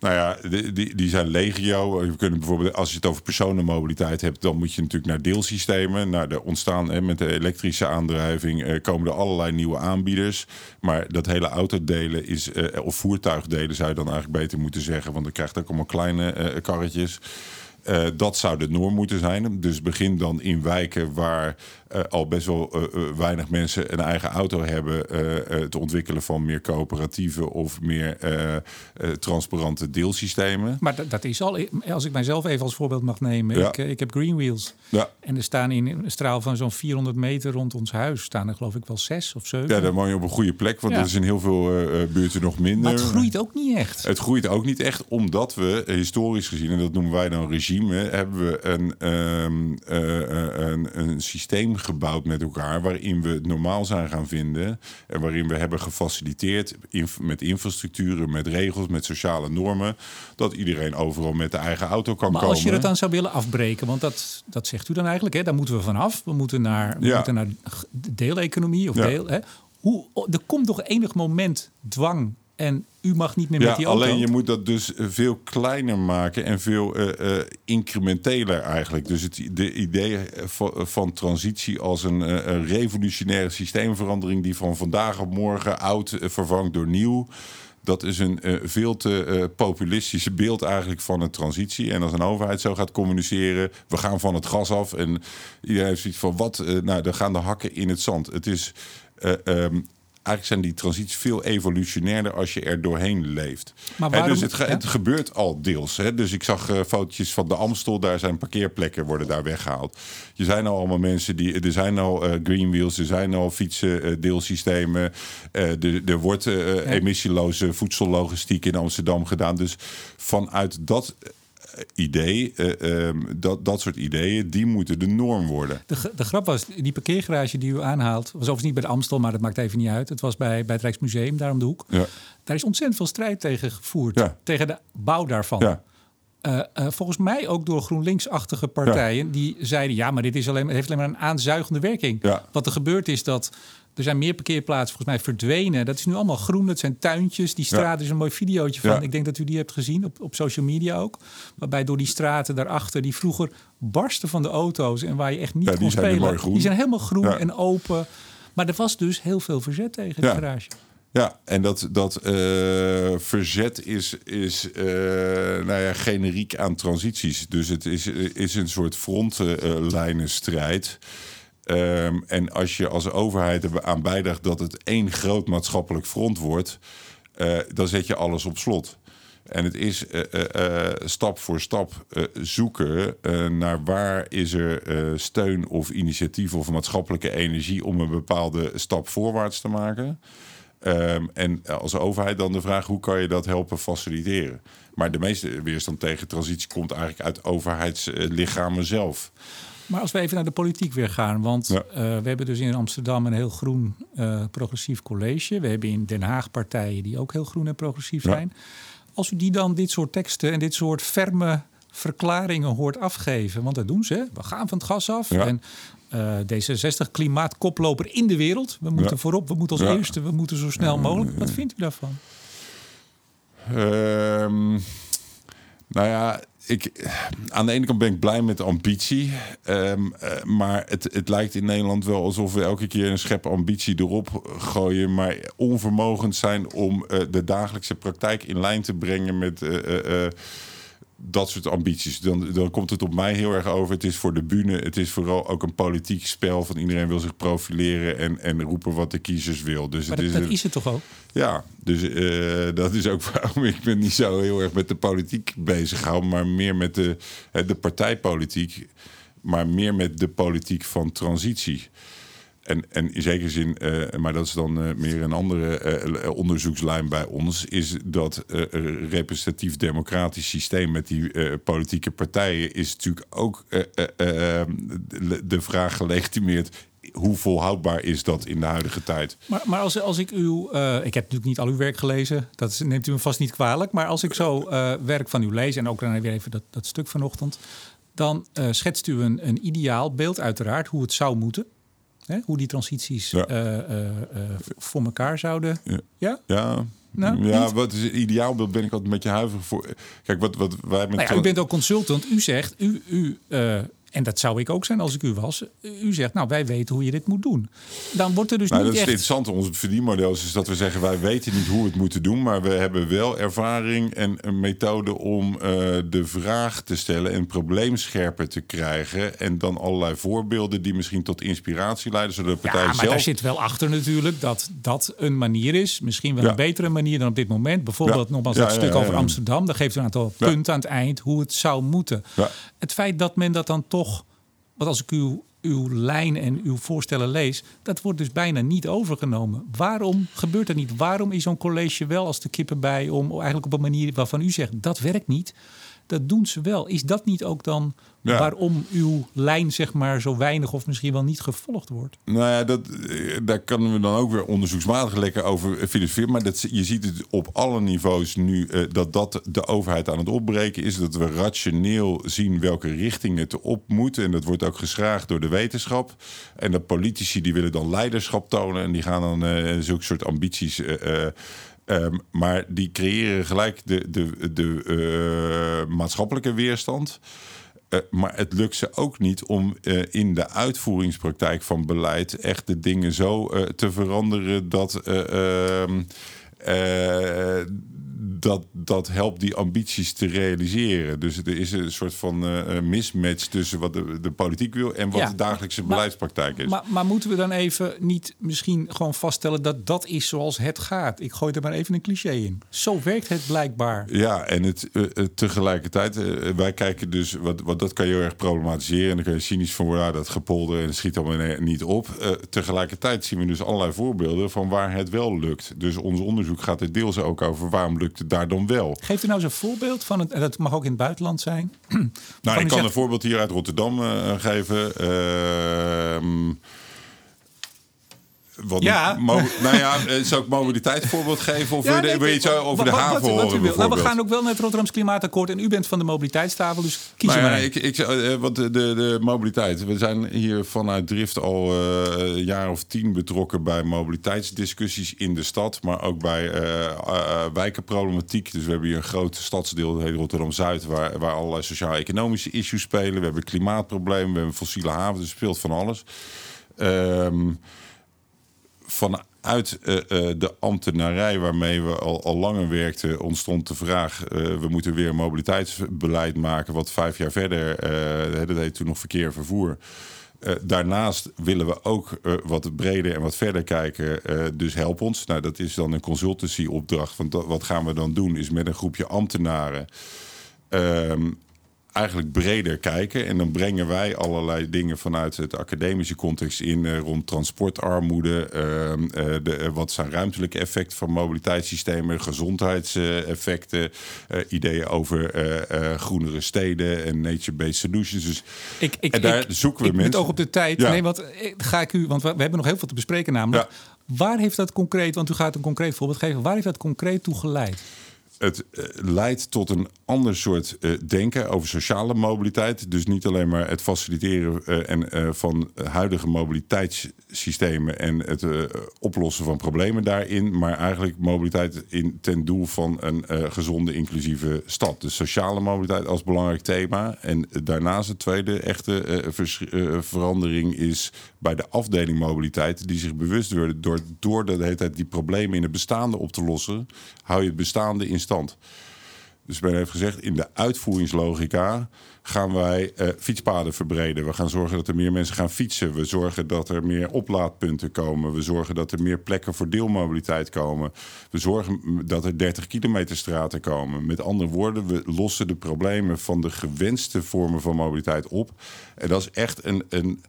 Nou ja, die, die, zijn legio. Je kunt bijvoorbeeld, als je het over personenmobiliteit hebt, dan moet je natuurlijk naar deelsystemen. Nou, er ontstaan hè, met de elektrische aandrijving eh, komen er allerlei nieuwe aanbieders. Maar dat hele autodelen is, eh, of voertuigdelen zou je dan eigenlijk beter moeten zeggen, want dan krijgt ook allemaal kleine eh, karretjes. Eh, dat zou de norm moeten zijn. Dus begin dan in wijken waar eh, al best wel eh, eh, weinig mensen een eigen auto hebben, het ontwikkelen van meer coöperatieve of meer transparante deelsystemen. Maar dat, dat is al, als ik mijzelf even als voorbeeld mag nemen. Ja. Ik, ik heb Green Wheels. Ja, En er staan in een straal van zo'n 400 meter rond ons huis... staan er geloof ik wel zes of zeven. ja, dan woon je op een goede plek, want Ja. dat is in heel veel buurten nog minder. maar het groeit ook niet echt. Het groeit ook niet echt, omdat we historisch gezien, en dat noemen wij dan regime, hebben we een, eh, een, een systeem gebouwd met elkaar waarin we het normaal zijn gaan vinden en waarin we hebben gefaciliteerd inf- met infrastructuren, met regels, met sociale normen, dat iedereen overal met de eigen auto kan Maar komen. als je dat dan zou willen afbreken, want dat, dat zegt u dan eigenlijk, hè, daar moeten we vanaf. We moeten naar, we Ja. moeten naar de deeleconomie of Ja. deel. Hè. Hoe, er komt toch enig moment dwang en u mag niet meer met die auto. Alleen je moet dat dus veel kleiner maken en veel uh, uh, incrementeler eigenlijk. Dus het de idee van, van transitie als een, een, revolutionaire systeemverandering die van vandaag op morgen oud vervangt door nieuw. Dat is een veel te populistische beeld eigenlijk van een transitie. En als een overheid zo gaat communiceren, we gaan van het gas af. En iedereen heeft zoiets van wat, nou, dan gaan de hakken in het zand. Het is. Um, eigenlijk zijn die transities veel evolutionairder als je er doorheen leeft. Maar waarom, dus het, het, gebeurt al deels. Hè? Dus ik zag uh, fotootjes van de Amstel, daar zijn parkeerplekken worden daar weggehaald. Je zijn al allemaal mensen die. Er zijn al uh, greenwheels, er zijn al fietsen, uh, deelsystemen. er wordt emissieloze voedsellogistiek in Amsterdam gedaan. Dus vanuit dat idee, uh, um, dat, dat soort ideeën, die moeten de norm worden. De, de grap was, die parkeergarage die u aanhaalt, was overigens niet bij de Amstel, maar dat maakt even niet uit. Het was bij, bij het Rijksmuseum, daar om de hoek. Ja. Daar is ontzettend veel strijd tegen gevoerd, ja. tegen de bouw daarvan. Ja. Uh, uh, volgens mij ook door GroenLinks-achtige partijen. Die zeiden: ja, maar dit is alleen, het heeft alleen maar een aanzuigende werking. Ja. Wat er gebeurt is dat er zijn meer parkeerplaatsen volgens mij verdwenen. Dat is nu allemaal groen. Dat zijn tuintjes. Die straat is een mooi videootje van. Ik denk dat u die hebt gezien op, op social media ook. Waarbij door die straten daarachter, die vroeger barsten van de auto's en waar je echt niet ja, kon spelen. Die zijn helemaal groen en open. Maar er was dus heel veel verzet tegen de garage. Ja, en dat, dat uh, verzet is, is uh, nou ja, generiek aan transities. Dus het is, is een soort frontlijnenstrijd. Um, en als je als overheid eraan bijdraagt dat het één groot maatschappelijk front wordt, uh, dan zet je alles op slot. En het is uh, uh, stap voor stap zoeken naar waar is er steun of initiatief of maatschappelijke energie om een bepaalde stap voorwaarts te maken. Um, en als overheid dan de vraag hoe kan je dat helpen faciliteren. Maar de meeste weerstand tegen transitie komt eigenlijk uit overheidslichamen zelf. Maar als we even naar de politiek weer gaan. Want eh, we hebben dus in Amsterdam een heel groen uh, progressief college. We hebben in Den Haag partijen die ook heel groen en progressief zijn. Als u die dan dit soort teksten en dit soort ferme verklaringen hoort afgeven. Want dat doen ze. We gaan van het gas af. En uh, D66 klimaatkoploper in de wereld. We moeten voorop, we moeten als eerste, we moeten zo snel mogelijk. Wat vindt u daarvan? Um, nou ja, ik, aan de ene kant ben ik blij met de ambitie. Ehm, eh, maar het, het lijkt in Nederland wel alsof we elke keer een schep ambitie erop gooien. Maar onvermogend zijn om uh, de dagelijkse praktijk in lijn te brengen met. Uh, dat soort ambities. Dan, dan komt het op mij heel erg over. Het is voor de bühne. Het is vooral ook een politiek spel. Van iedereen wil zich profileren en, en roepen wat de kiezers wil. Dus maar het dat, is, dat is het toch ook? Ja, dus uh, dat is ook waarom ik ben niet zo heel erg met de politiek bezig hou, maar meer met de, de partijpolitiek, maar meer met de politiek van transitie. En, en in zekere zin, uh, maar dat is dan uh, meer een andere uh, onderzoekslijn bij ons, is dat representatief democratisch systeem met die politieke partijen is natuurlijk ook de, de vraag gelegitimeerd hoe volhoudbaar is dat in de huidige tijd? Maar, maar als, als ik uw. ik heb natuurlijk niet al uw werk gelezen, dat neemt u me vast niet kwalijk. Maar als ik zo werk van u lees en ook dan weer even dat, dat stuk vanochtend. dan schetst u een, een ideaal beeld, uiteraard, hoe het zou moeten. Hè? Hoe die transities ja. uh, uh, voor elkaar zouden. Ja. Ja. ja. Nou, ja, wat is ideaalbeeld ben ik altijd met je huiverig voor. Kijk, wat, wat wij met. Nou ja, u bent ook consultant. U zegt, u, u en dat zou ik ook zijn als ik u was. U zegt, nou, wij weten hoe je dit moet doen. Dan wordt er dus nou, niet dat is interessant. Ons verdienmodel is dat we zeggen, wij weten niet hoe we het moeten doen... maar we hebben wel ervaring en een methode om uh, de vraag te stellen... en probleemscherper te krijgen. En dan allerlei voorbeelden die misschien tot inspiratie leiden... zodat de partij ja, maar zelf... daar zit wel achter natuurlijk dat dat een manier is. Misschien wel een betere manier dan op dit moment. Bijvoorbeeld ja. nogmaals dat stuk over Amsterdam. Daar geeft u een aantal punten aan het eind hoe het zou moeten. Het feit dat men dat dan toch want als ik uw, uw lijn en uw voorstellen lees, dat wordt dus bijna niet overgenomen. Waarom gebeurt dat niet? Waarom is zo'n college wel als de kippen bij om eigenlijk op een manier waarvan u zegt dat werkt niet? Dat doen ze wel. Is dat niet ook dan waarom uw lijn zeg maar zo weinig of misschien wel niet gevolgd wordt? Nou ja, dat, eh, daar kunnen we dan ook weer onderzoeksmatig lekker over filosoferen. Maar dat, je ziet het op alle niveaus nu uh, dat dat de overheid aan het opbreken is. Dat we rationeel zien welke richting het op moet. En dat wordt ook geschraagd door de wetenschap. En de politici die willen dan leiderschap tonen. En die gaan dan uh, zulke soort ambities... Ehm, maar die creëren gelijk de, de, de uh, maatschappelijke weerstand. Uh, maar het lukt ze ook niet om uh, in de uitvoeringspraktijk van beleid echt de dingen zo te veranderen dat ehm, dat, dat helpt die ambities te realiseren. Dus er is een soort van uh, mismatch tussen wat de, de politiek wil en wat de dagelijkse beleidspraktijk is. Maar, maar, moeten we dan even niet misschien gewoon vaststellen dat dat is zoals het gaat? Ik gooi er maar even een cliché in. Zo werkt het blijkbaar. Ja, en het, uh, tegelijkertijd, wij kijken dus, wat, wat dat kan je heel erg problematiseren. En dan kan je cynisch van worden, ah, dat gepolder en het schiet allemaal niet op. tegelijkertijd zien we dus allerlei voorbeelden van waar het wel lukt. Dus ons onderzoek gaat er deels ook over waarom lukt het daar dan wel. Geeft u nou eens een voorbeeld van het, en dat mag ook in het buitenland zijn. [CLEARS THROAT] nou, ik kan een voorbeeld hier uit Rotterdam uh, geven. Uh, wat ja. nou ja, eh, zou ik mobiliteitsvoorbeeld geven? Of ja, wil je iets over de haven horen? Nou, we gaan ook wel naar het Rotterdams Klimaatakkoord. En u bent van de mobiliteitstafel, dus kies maar nou ja, ik, ik, uh, wat de, de, de, mobiliteit. We zijn hier vanuit Drift al uh, een jaar of tien betrokken bij mobiliteitsdiscussies in de stad. Maar ook bij wijkenproblematiek. Dus we hebben hier een groot stadsdeel, dat heet Rotterdam-Zuid... Waar, waar allerlei sociaal-economische issues spelen. We hebben klimaatproblemen, we hebben fossiele haven. Dus speelt van alles. Um, vanuit uh, uh, de ambtenarij waarmee we al, al langer werkten, ontstond de vraag: uh, we moeten weer een mobiliteitsbeleid maken. Wat vijf jaar verder, dat heet toen nog verkeer vervoer. daarnaast willen we ook wat breder en wat verder kijken. dus help ons. Nou, dat is dan een consultancyopdracht. Want wat gaan we dan doen? Is met een groepje ambtenaren. Ehm, eigenlijk breder kijken. En dan brengen wij allerlei dingen vanuit het academische context in uh, rond transportarmoede. Uh, uh, de, wat zijn ruimtelijke effecten van mobiliteitssystemen, gezondheidseffecten, ideeën over groenere steden en nature-based solutions. Dus ik, ik, en daar ik, zoeken we ik, mensen. Met oog op de tijd. Nee, want ga ik u, want we hebben nog heel veel te bespreken namelijk. Waar heeft dat concreet, want u gaat een concreet voorbeeld geven, waar heeft dat concreet toe geleid? Het uh, leidt tot een ander soort uh, denken over sociale mobiliteit. Dus niet alleen maar het faciliteren uh, en, van huidige mobiliteitssystemen en het oplossen van problemen daarin, maar eigenlijk mobiliteit in, ten doel van een gezonde, inclusieve stad. Dus sociale mobiliteit als belangrijk thema. En daarnaast de tweede echte verandering is bij de afdeling mobiliteit, die zich bewust worden door, door de hele tijd die problemen in het bestaande op te lossen, hou je het bestaande in stand. Dus men heeft gezegd, in de uitvoeringslogica gaan wij uh, fietspaden verbreden. We gaan zorgen dat er meer mensen gaan fietsen. We zorgen dat er meer oplaadpunten komen. We zorgen dat er meer plekken voor deelmobiliteit komen. We zorgen dat er 30 kilometer straten komen. Met andere woorden, we lossen de problemen van de gewenste vormen van mobiliteit op. En dat is echt een, een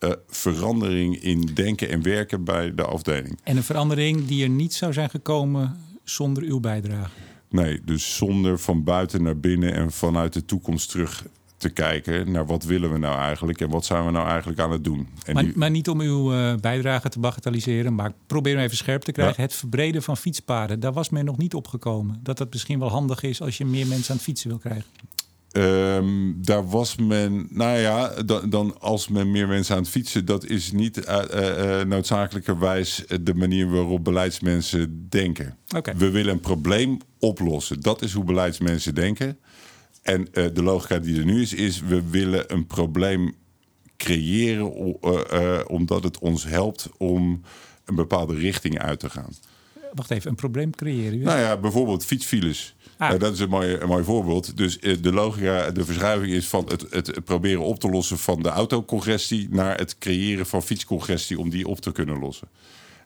uh, verandering in denken en werken bij de afdeling. En een verandering die er niet zou zijn gekomen zonder uw bijdrage. Nee, dus zonder van buiten naar binnen en vanuit de toekomst terug te kijken naar wat willen we nou eigenlijk en wat zijn we nou eigenlijk aan het doen. En maar, maar niet om uw uh, bijdrage te bagatelliseren, maar probeer hem even scherp te krijgen. Het verbreden van fietspaden, daar was men nog niet opgekomen. Dat dat misschien wel handig is als je meer mensen aan het fietsen wil krijgen. Um, daar was men, nou ja, dan, dan, als men meer mensen aan het fietsen, dat is niet uh, uh, noodzakelijkerwijs de manier waarop beleidsmensen denken. Okay. We willen een probleem oplossen. Dat is hoe beleidsmensen denken. En de logica die er nu is, is we willen een probleem creëren omdat het ons helpt om een bepaalde richting uit te gaan. Wacht even, een probleem creëren? Nou ja, bijvoorbeeld fietsfiles. Ah. Uh, dat is een mooi, mooi voorbeeld. Dus uh, de logica, de verschuiving is van het, het, proberen op te lossen van de autocongestie naar het creëren van fietscongestie om die op te kunnen lossen.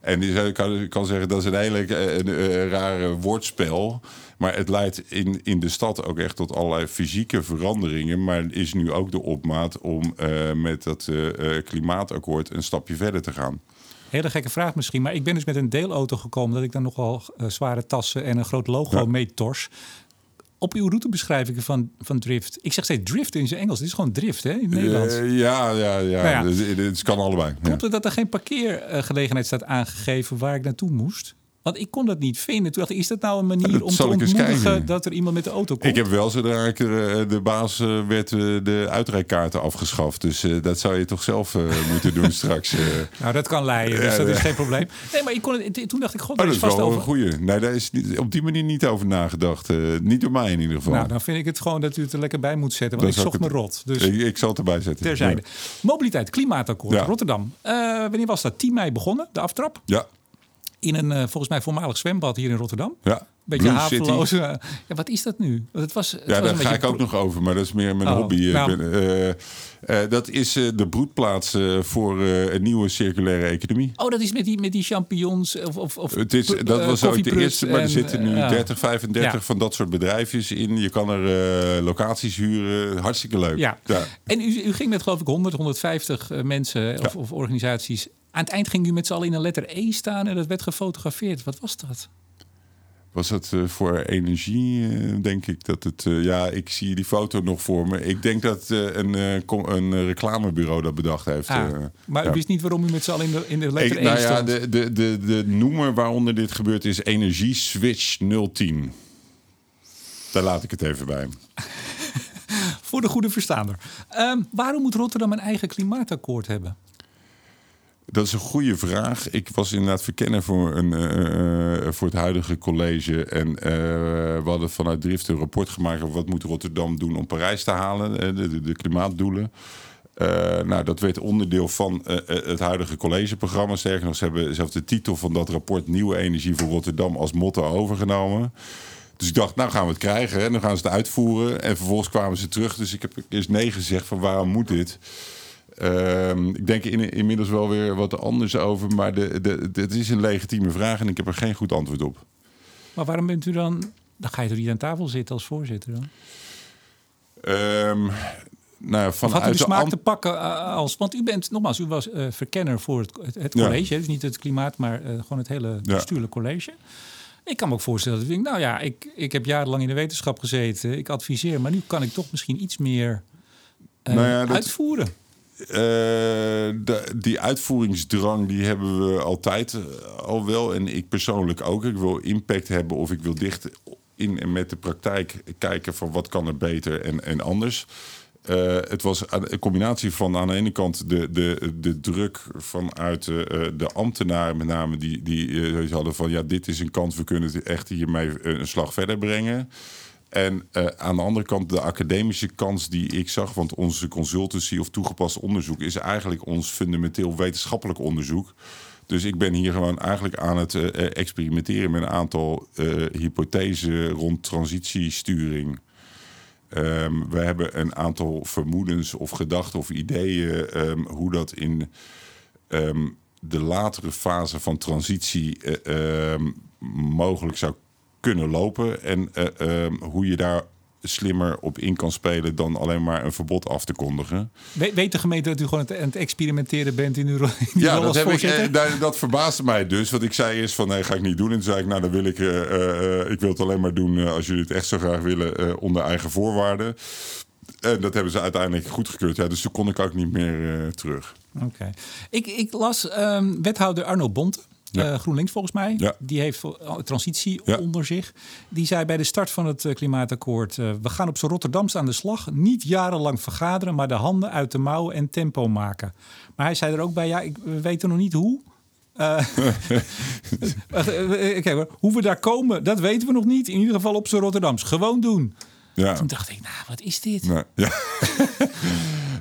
En je kan, kan zeggen dat is een hele uh, een, een, rare woordspel. Maar het leidt in, in de stad ook echt tot allerlei fysieke veranderingen. Maar is nu ook de opmaat om met dat klimaatakkoord een stapje verder te gaan. Hele gekke vraag misschien, maar ik ben dus met een deelauto gekomen... dat ik dan nogal uh, zware tassen en een groot logo ja. mee tors. Op uw routebeschrijvingen van, van Drift. Ik zeg steeds Drift in zijn Engels. Het is gewoon Drift, hè, in het Nederlands. Uh, ja, ja, ja. Nou ja. Het, het, kan allebei. Klopt het dat er geen parkeergelegenheid staat aangegeven waar ik naartoe moest? Want ik kon dat niet vinden. Toen dacht ik, is dat nou een manier dat om te ontmoedigen dat er iemand met de auto komt? Ik heb wel zodra ik er, eh, de baas eh, werd eh, de uitrijkaarten afgeschaft. Dus dat zou je toch zelf [LAUGHS] moeten doen straks. Nou, dat kan leiden, dus dat is geen probleem. Nee, maar ik kon het, toen dacht ik, god, Oh, dat is vast wel over... een goeie. Nee, daar is op die manier niet over nagedacht. Niet door mij in ieder geval. Nou, dan vind ik het gewoon dat u het er lekker bij moet zetten. Want ik zocht me rot. Dus ik, ik zal het erbij zetten. terzijde. Mobiliteit, klimaatakkoord, Ja. Rotterdam. Wanneer was dat? 10 mei begonnen, de aftrap. Ja, In een eh, volgens mij voormalig zwembad hier in Rotterdam. ja. Beetje haveloos. eh, Ja, wat is dat nu? Want het was, het Ja, was daar een ga ik ook nog over, maar dat is meer mijn Oh, hobby. Ik nou. ben, eh, eh, dat is eh, de broedplaats eh, voor eh, een nieuwe circulaire economie. Oh, dat is met die, met die champignons of, of, of Het is, eh, dat was ook de eerste, maar er en, zitten nu eh, ja. 30, 35 Ja. van dat soort bedrijfjes in. Je kan er eh, locaties huren. Hartstikke leuk. Ja. En u, u ging met geloof ik 100, 150 eh, mensen of, of organisaties. Aan het eind ging u met z'n allen in een letter E staan en dat werd gefotografeerd. Wat was dat? Was dat eh, voor energie, eh, denk ik? Dat het, eh, ja, ik zie die foto nog voor me. Ik denk dat een, een reclamebureau dat bedacht heeft. Ah, maar ja. u wist niet waarom u met z'n allen in de, in de letter Ik, E nou ja, de, de, de, de noemer waaronder dit gebeurt is Energie Switch 010. Daar laat ik het even bij. [LAUGHS] Voor de goede verstaander. Ehm, waarom moet Rotterdam een eigen klimaatakkoord hebben? Dat is een goede vraag. Ik was inderdaad verkenner voor, een, eh, eh, voor het huidige college. En eh, we hadden vanuit Drift een rapport gemaakt over wat moet Rotterdam doen om Parijs te halen, de, de, de klimaatdoelen. Nou, dat werd onderdeel van het huidige collegeprogramma. Sterker nog, ze hebben zelfs de titel van dat rapport Nieuwe Energie voor Rotterdam als motto overgenomen. Dus ik dacht, nou gaan we het krijgen. En dan gaan ze het uitvoeren. En vervolgens kwamen ze terug. Dus ik heb eerst nee gezegd van waarom moet dit? Ehm, ik denk in, inmiddels wel weer wat anders over. Maar de, de, de- het is een legitieme vraag en ik heb er geen goed antwoord op. Maar waarom bent u dan... Dan ga je toch niet aan tafel zitten als voorzitter dan? Ehm nou, ja, Of had u vanuit de smaak te pakken eh, als... Want u bent, nogmaals, u was eh, verkenner voor het, het, college. Dus niet het klimaat, maar eh, gewoon het hele Ja. bestuurlijk college. Ik kan me ook voorstellen dat ik denk... Nou ja, ik, ik heb jarenlang in de wetenschap gezeten. Ik adviseer, maar nu kan ik toch misschien iets meer Nou ja, dat- uitvoeren. Eh, de, die uitvoeringsdrang die hebben we altijd eh, al wel. En ik persoonlijk ook. Ik wil impact hebben of ik wil dicht in en met de praktijk kijken van wat kan er beter en, en anders. Eh, het was een combinatie van aan de ene kant de, de, de druk vanuit de ambtenaren, met name die, die hadden van ja, dit is een kans, we kunnen echt hiermee een slag verder brengen. En eh, aan de andere kant de academische kans die ik zag, want onze consultancy of toegepast onderzoek is eigenlijk ons fundamenteel wetenschappelijk onderzoek. Dus ik ben hier gewoon eigenlijk aan het eh, eh, experimenteren met een aantal eh hypothesen rond transitiesturing. Ehm, we hebben een aantal vermoedens of gedachten of ideeën ehm, hoe dat in ehm, de latere fase van transitie mogelijk zou kunnen lopen. En eh, ehm, hoe je daar slimmer op in kan spelen dan alleen maar een verbod af te kondigen. We- Weet de gemeente dat u gewoon aan het, experimenteren bent in uw [LAUGHS] rol, Ja, dat, heb ik, eh, daar- dat verbaasde mij dus. Want ik zei eerst van nee, ga ik niet doen. En toen zei ik, nou dan wil ik, eh, ik wil het alleen maar doen als jullie het echt zo graag willen onder eigen voorwaarden. En dat hebben ze uiteindelijk goedgekeurd. Ja, dus toen kon ik ook niet meer terug. Oké. Ik, ik las ehm, wethouder Arno Bonte, Ja. eh, GroenLinks volgens mij. Ja. Die heeft transitie Ja. onder zich. Die zei bij de start van het eh, klimaatakkoord... eh, we gaan op z'n Rotterdamse aan de slag. Niet jarenlang vergaderen, maar de handen uit de mouwen en tempo maken. Maar hij zei er ook bij, ja, ik, we weten nog niet hoe... [LAUGHS] [LAUGHS] Kijk, hoor. hoe we daar komen, dat weten we nog niet. In ieder geval op z'n Rotterdams. Gewoon doen. Ja. Toen dacht ik, nou, wat is dit? Nou, ja. [LAUGHS]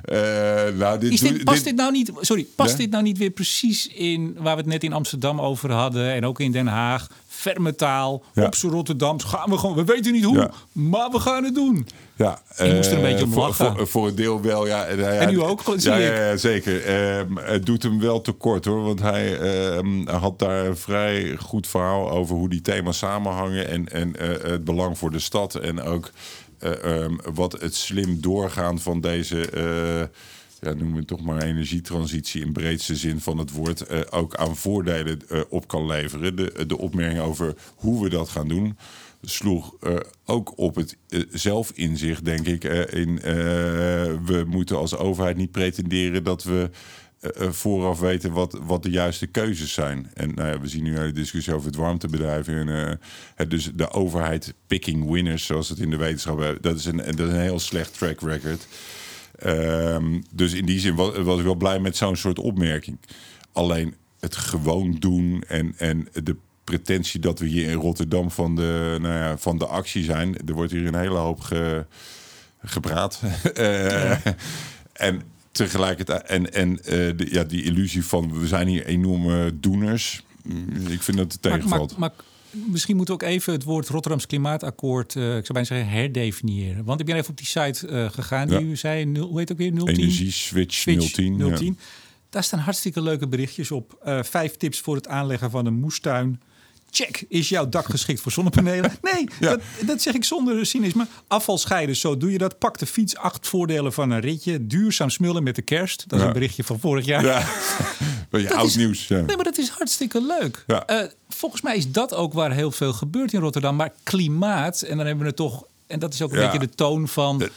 Eh, nou, dit, Is dit, doe- past dit- dit nou niet, sorry, past Nee? dit nou niet weer precies in waar we het net in Amsterdam over hadden en ook in Den Haag? Ferme taal, Ja. op z'n Rotterdams. Gaan we gewoon, we weten niet hoe, maar we gaan het doen. Ja, Ik moest er een eh, beetje om voor, lachen. Voor, voor een deel wel, ja. En, nou ja, En u ook, zie ja, ik. ja, ja, zeker. Ehm, het doet hem wel tekort hoor. Want hij ehm, had daar een vrij goed verhaal over hoe die thema's samenhangen. En, en eh, het belang voor de stad. En ook eh, ehm, wat het slim doorgaan van deze. eh, ja, noemen we het toch maar energietransitie in breedste zin van het woord, eh, ook aan voordelen op kan leveren. De, de opmerking over hoe we dat gaan doen, sloeg eh, ook op het zelfinzicht, denk ik. in, we moeten als overheid niet pretenderen dat we vooraf weten wat, wat de juiste keuzes zijn. En nou ja, we zien nu de discussie over het warmtebedrijf. En, uh, dus de overheid picking winners, zoals het in de wetenschap dat is een, dat is een heel slecht track record. Um, dus in die zin was, was ik wel blij met zo'n soort opmerking. Alleen het gewoon doen en, en de pretentie dat we hier in Rotterdam van de, nou ja, van de actie zijn. Er wordt hier een hele hoop ge, gepraat. [LAUGHS] uh, En tegelijkertijd, en, en uh, de, ja, die illusie van we zijn hier enorme doeners. Mm, ik vind dat het tegenvalt. Maar, maar, misschien moeten we ook even het woord Rotterdams Klimaatakkoord, uh, ik zou bijna zeggen, herdefiniëren. Want ik ben even op die site uh, gegaan, die u zei, nul, hoe heet ook weer? 010? Energie Switch, Switch 010. 010. Ja. Daar staan hartstikke leuke berichtjes op. Vijf tips voor het aanleggen van een moestuin. Check, is jouw dak geschikt voor zonnepanelen? [LAUGHS] Nee, ja. dat, dat, zeg ik zonder cynisme. Afval scheiden, zo doe je dat. Pak de fiets, acht voordelen van een ritje. Duurzaam smullen met de kerst. Dat is ja. een berichtje van vorig jaar. Ja, [LAUGHS] beetje oud is, nieuws. Nee, maar dat is hartstikke leuk. Uh, volgens mij is dat ook waar heel veel gebeurt in Rotterdam. Maar klimaat, en dan hebben we het toch... en dat is ook een beetje de toon van... De,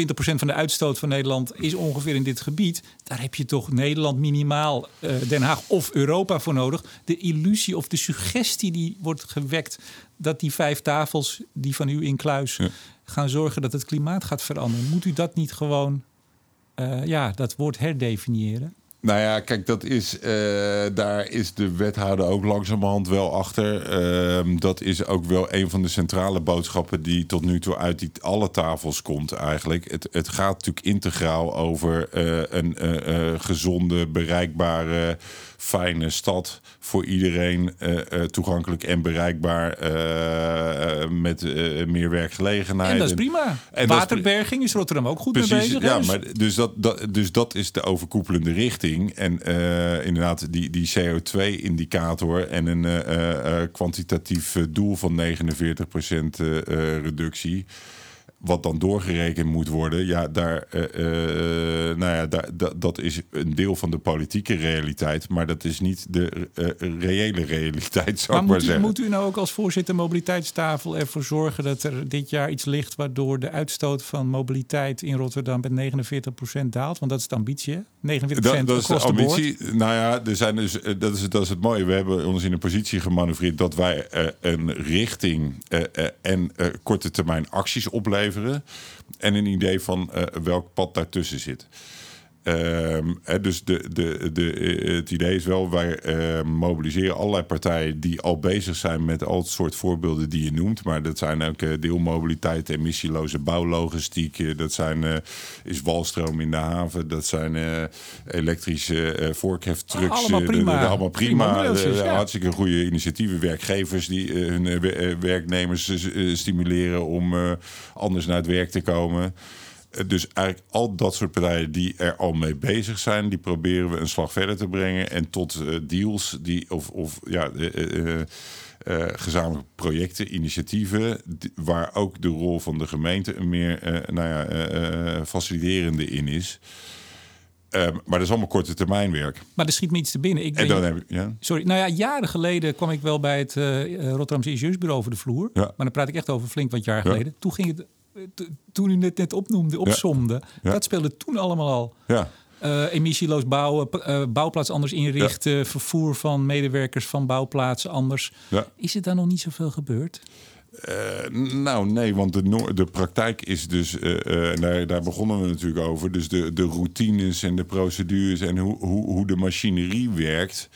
20% van de uitstoot van Nederland is ongeveer in dit gebied. Daar heb je toch Nederland minimaal, uh, Den Haag of Europa voor nodig. De illusie of de suggestie die wordt gewekt dat die vijf tafels die van u in kluis ja. gaan zorgen dat het klimaat gaat veranderen. Moet u dat niet gewoon, uh, ja, dat woord herdefiniëren? Nou ja, kijk, dat is, uh, daar is de wethouder ook langzamerhand wel achter. Uh, dat is ook wel een van de centrale boodschappen die tot nu toe uit die, alle tafels komt eigenlijk. Het, het gaat natuurlijk integraal over uh, een gezonde, bereikbare, fijne stad voor iedereen. toegankelijk en bereikbaar met meer werkgelegenheid. En dat is prima. En Waterberging is Rotterdam ook goed precies, mee bezig. Ja, maar dus dat, dat, dus dat is de overkoepelende richting. En inderdaad, die, die CO2-indicator en een kwantitatief doel van 49% reductie wat dan doorgerekend moet worden, ja, daar, uh, uh, nou ja, daar, dat, is een deel van de politieke realiteit, maar dat is niet de uh, reële realiteit, zou maar ik maar moet u, zeggen. Moet u nou ook als voorzitter mobiliteitstafel ervoor zorgen dat er dit jaar iets ligt waardoor de uitstoot van mobiliteit in Rotterdam met 49% daalt? Want dat is de ambitie, hè? 49% dat, dat is de ambitie. nou ja, er zijn dus, dat, is, dat is het mooie. We hebben ons in een positie gemanoeuvreerd dat wij een richting en korte termijn acties opleveren. En een idee van welk pad daartussen zit. Um, hè, dus de, de, de, het idee is wel, wij uh, mobiliseren allerlei partijen die al bezig zijn met al het soort voorbeelden die je noemt. Maar dat zijn ook uh, deelmobiliteit, emissieloze bouwlogistiek. Dat zijn, uh, is walstroom in de haven. Dat zijn elektrische voorkheftrucks. Ah, allemaal prima. De, allemaal prima. prima ja. Hartstikke goede initiatieven. Werkgevers die hun werknemers stimuleren om anders naar het werk te komen. Dus eigenlijk al dat soort partijen die er al mee bezig zijn, die proberen we een slag verder te brengen. En tot uh, deals die, of, of ja, uh, uh, gezamenlijke projecten, initiatieven, waar ook de rol van de gemeente een meer nou ja, faciliterende in is. Um, maar dat is allemaal korte termijn werk. Maar er schiet me iets te binnen. Ik en dan heb ik, ja. Sorry, nou ja, jaren geleden kwam ik wel bij het Rotterdamse Ingenieursbureau over de vloer. Ja. Maar dan praat ik echt over flink wat jaar geleden. Ja. Toen ging het toen u het net opnoemde, opzomde, dat speelde toen allemaal al. Ja. Uh, emissieloos bouwen, uh, bouwplaats anders inrichten, ja. vervoer van medewerkers van bouwplaatsen anders. Is er daar nog niet zoveel gebeurd? Uh, nou, nee, want de, de praktijk is dus, daar, daar, begonnen we natuurlijk over, dus de, de routines en de procedures en hoe, hoe, hoe de machinerie werkt,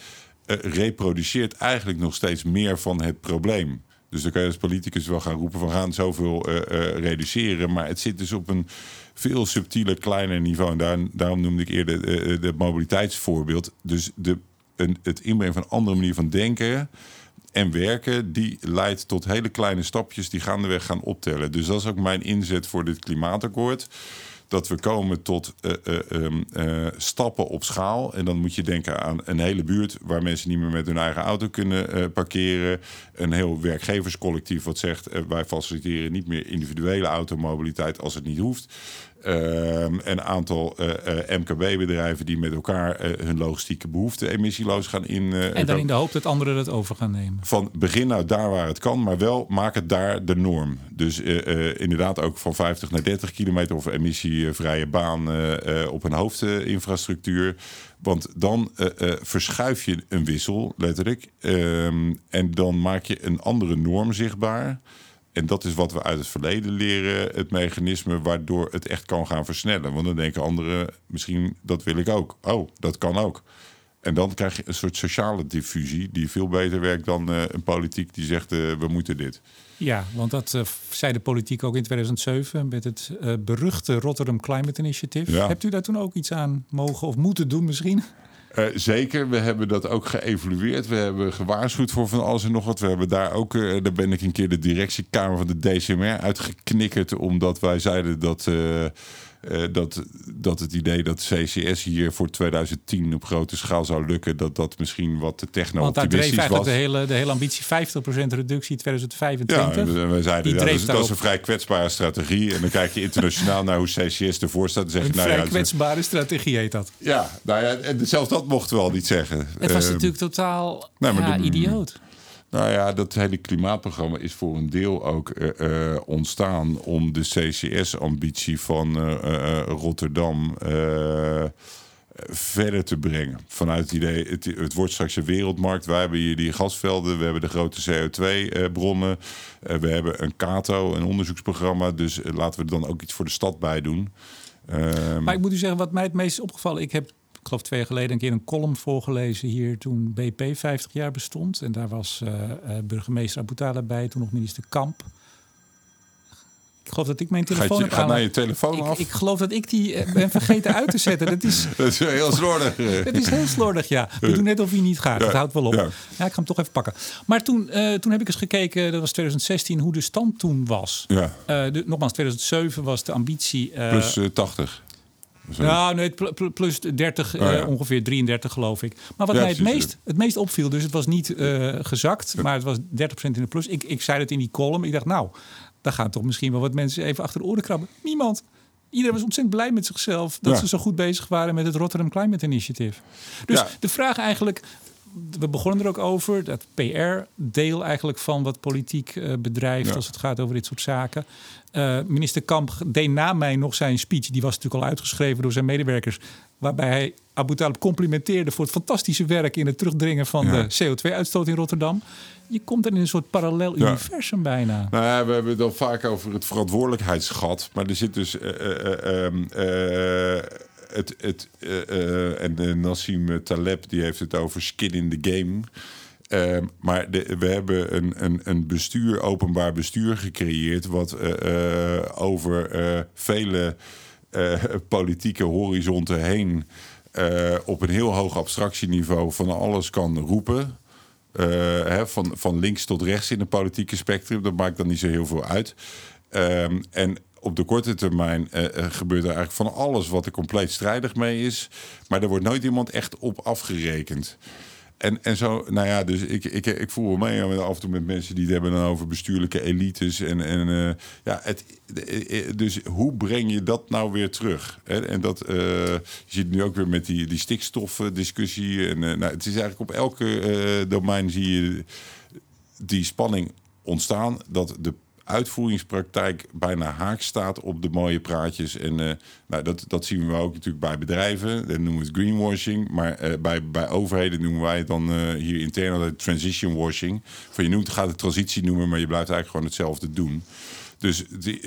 reproduceert eigenlijk nog steeds meer van het probleem. Dus dan kan je als politicus wel gaan roepen van gaan zoveel uh, reduceren. Maar het zit dus op een veel subtieler, kleiner niveau. En daar, daarom noemde ik eerder uh, het mobiliteitsvoorbeeld. Dus de, een, het inbrengen van een andere manier van denken en werken, die leidt tot hele kleine stapjes die gaandeweg gaan optellen. Dus dat is ook mijn inzet voor dit klimaatakkoord dat we komen tot uh, uh, uh, stappen op schaal. En dan moet je denken aan een hele buurt waar mensen niet meer met hun eigen auto kunnen parkeren. Een heel werkgeverscollectief wat zegt wij faciliteren niet meer individuele automobiliteit als het niet hoeft. Ehm, een aantal MKB-bedrijven die met elkaar hun logistieke behoeften emissieloos gaan in. en dan in de hoop dat anderen dat over gaan nemen. Van begin nou daar waar het kan, maar wel maak het daar de norm. Dus inderdaad ook van 50 naar 30 kilometer of emissievrije baan op een hoofdinfrastructuur. Want dan uh, verschuif je een wissel, letterlijk. Ehm, en dan maak je een andere norm zichtbaar. En dat is wat we uit het verleden leren, het mechanisme waardoor het echt kan gaan versnellen. Want dan denken anderen, misschien dat wil ik ook. Oh, dat kan ook. En dan krijg je een soort sociale diffusie die veel beter werkt dan uh, een politiek die zegt we moeten dit. Ja, want dat uh, zei de politiek ook in 2007 met het beruchte Rotterdam Climate Initiative. Hebt u daar toen ook iets aan mogen of moeten doen misschien? Uh, zeker, we hebben dat ook geëvalueerd. We hebben gewaarschuwd voor van alles en nog wat. We hebben daar ook, uh, daar ben ik een keer de directiekamer van de DCMR uitgeknikkerd. Omdat wij zeiden dat uh, dat, dat het idee dat CCS hier voor 2010 op grote schaal zou lukken, dat dat misschien wat te techno-optimistisch was. de hele, de hele ambitie 50% reductie 2025. Ja, we, we zeiden ja, dat, is, dat is een vrij kwetsbare strategie. En dan kijk je internationaal naar hoe CCS ervoor staat. Zeg een je, nou vrij ja, kwetsbare strategie heet dat. Ja, nou ja, en zelfs dat mochten we al niet zeggen. Het was uh, natuurlijk totaal nou, ja, idioot. Nou ja, dat hele klimaatprogramma is voor een deel ook uh, uh, ontstaan om de CCS-ambitie van uh, Rotterdam verder te brengen. Vanuit het idee, het, wordt straks een wereldmarkt. Wij hebben hier die gasvelden, we hebben de grote CO2-bronnen, we hebben een CATO, een onderzoeksprogramma. Dus laten we er dan ook iets voor de stad bij doen. Ehm, maar ik moet u zeggen, wat mij het meest opgevallen, ik heb ik geloof twee jaar geleden een keer een column voorgelezen hier toen BP 50 jaar bestond. En daar was uh, burgemeester Abutala bij, toen nog minister Kamp. Ik geloof dat ik mijn telefoon je, gaat naar je telefoon ik, af. Ik geloof dat ik die uh, ben vergeten uit te zetten. Dat is, [LAUGHS] dat is heel slordig. [LAUGHS] dat is heel slordig, ja. We doen net of hij niet gaat. Dat houdt wel op. Ja. ja. ik ga hem toch even pakken. Maar toen, toen heb ik eens gekeken, dat was 2016, hoe de stand toen was. Ja. De, nogmaals, 2007 was de ambitie... Plus 80. Ja, nee, plus 30, oh, uh, ongeveer 33 geloof ik. Maar wat mij het meest, het meest opviel, dus het was niet uh, gezakt, maar het was 30% in de plus. Ik, ik zei het in die column. Ik dacht, nou, daar gaan toch misschien wel wat mensen even achter de oren krabben. Niemand. Iedereen was ontzettend blij met zichzelf dat ze zo goed bezig waren met het Rotterdam Climate Initiative. Dus de vraag eigenlijk, we begonnen er ook over, dat PR-deel eigenlijk van wat politiek uh, bedrijft als het gaat over dit soort zaken. Uh, minister Kamp deed na mij nog zijn speech, die was natuurlijk al uitgeschreven door zijn medewerkers, waarbij hij Abu Talib complimenteerde voor het fantastische werk in het terugdringen van de CO2-uitstoot in Rotterdam. Je komt er in een soort parallel universum bijna. Nou ja, we hebben het dan vaak over het verantwoordelijkheidsgat, maar er zit dus. Uh, het, het, uh, en Nassim Taleb die heeft het over skin in the game. Uh, maar we hebben een, een, een bestuur, openbaar bestuur gecreëerd, wat over vele politieke horizonten heen op een heel hoog abstractieniveau van alles kan roepen. Hè, van, van links tot rechts in het politieke spectrum. Dat maakt dan niet zo heel veel uit. Um, en op de korte termijn uh, gebeurt er eigenlijk van alles wat er compleet strijdig mee is. Maar er wordt nooit iemand echt op afgerekend. En, en zo, nou ja, dus ik, ik, ik voel me mee af en toe met mensen die het hebben dan over bestuurlijke elites. En, en uh, ja, het, dus hoe breng je dat nou weer terug? En dat, uh, je ziet nu ook weer met die, die stikstofdiscussie. En nou, het is eigenlijk op elke domein zie je die spanning ontstaan. Dat de uitvoeringspraktijk bijna haak staat op de mooie praatjes. En uh, nou, dat, dat zien we ook natuurlijk bij bedrijven. Dat noemen we het greenwashing. Maar uh, bij, bij overheden noemen wij het dan uh, hier intern altijd transition washing. Van je noemt, gaat het transitie noemen, maar je blijft eigenlijk gewoon hetzelfde doen. Dus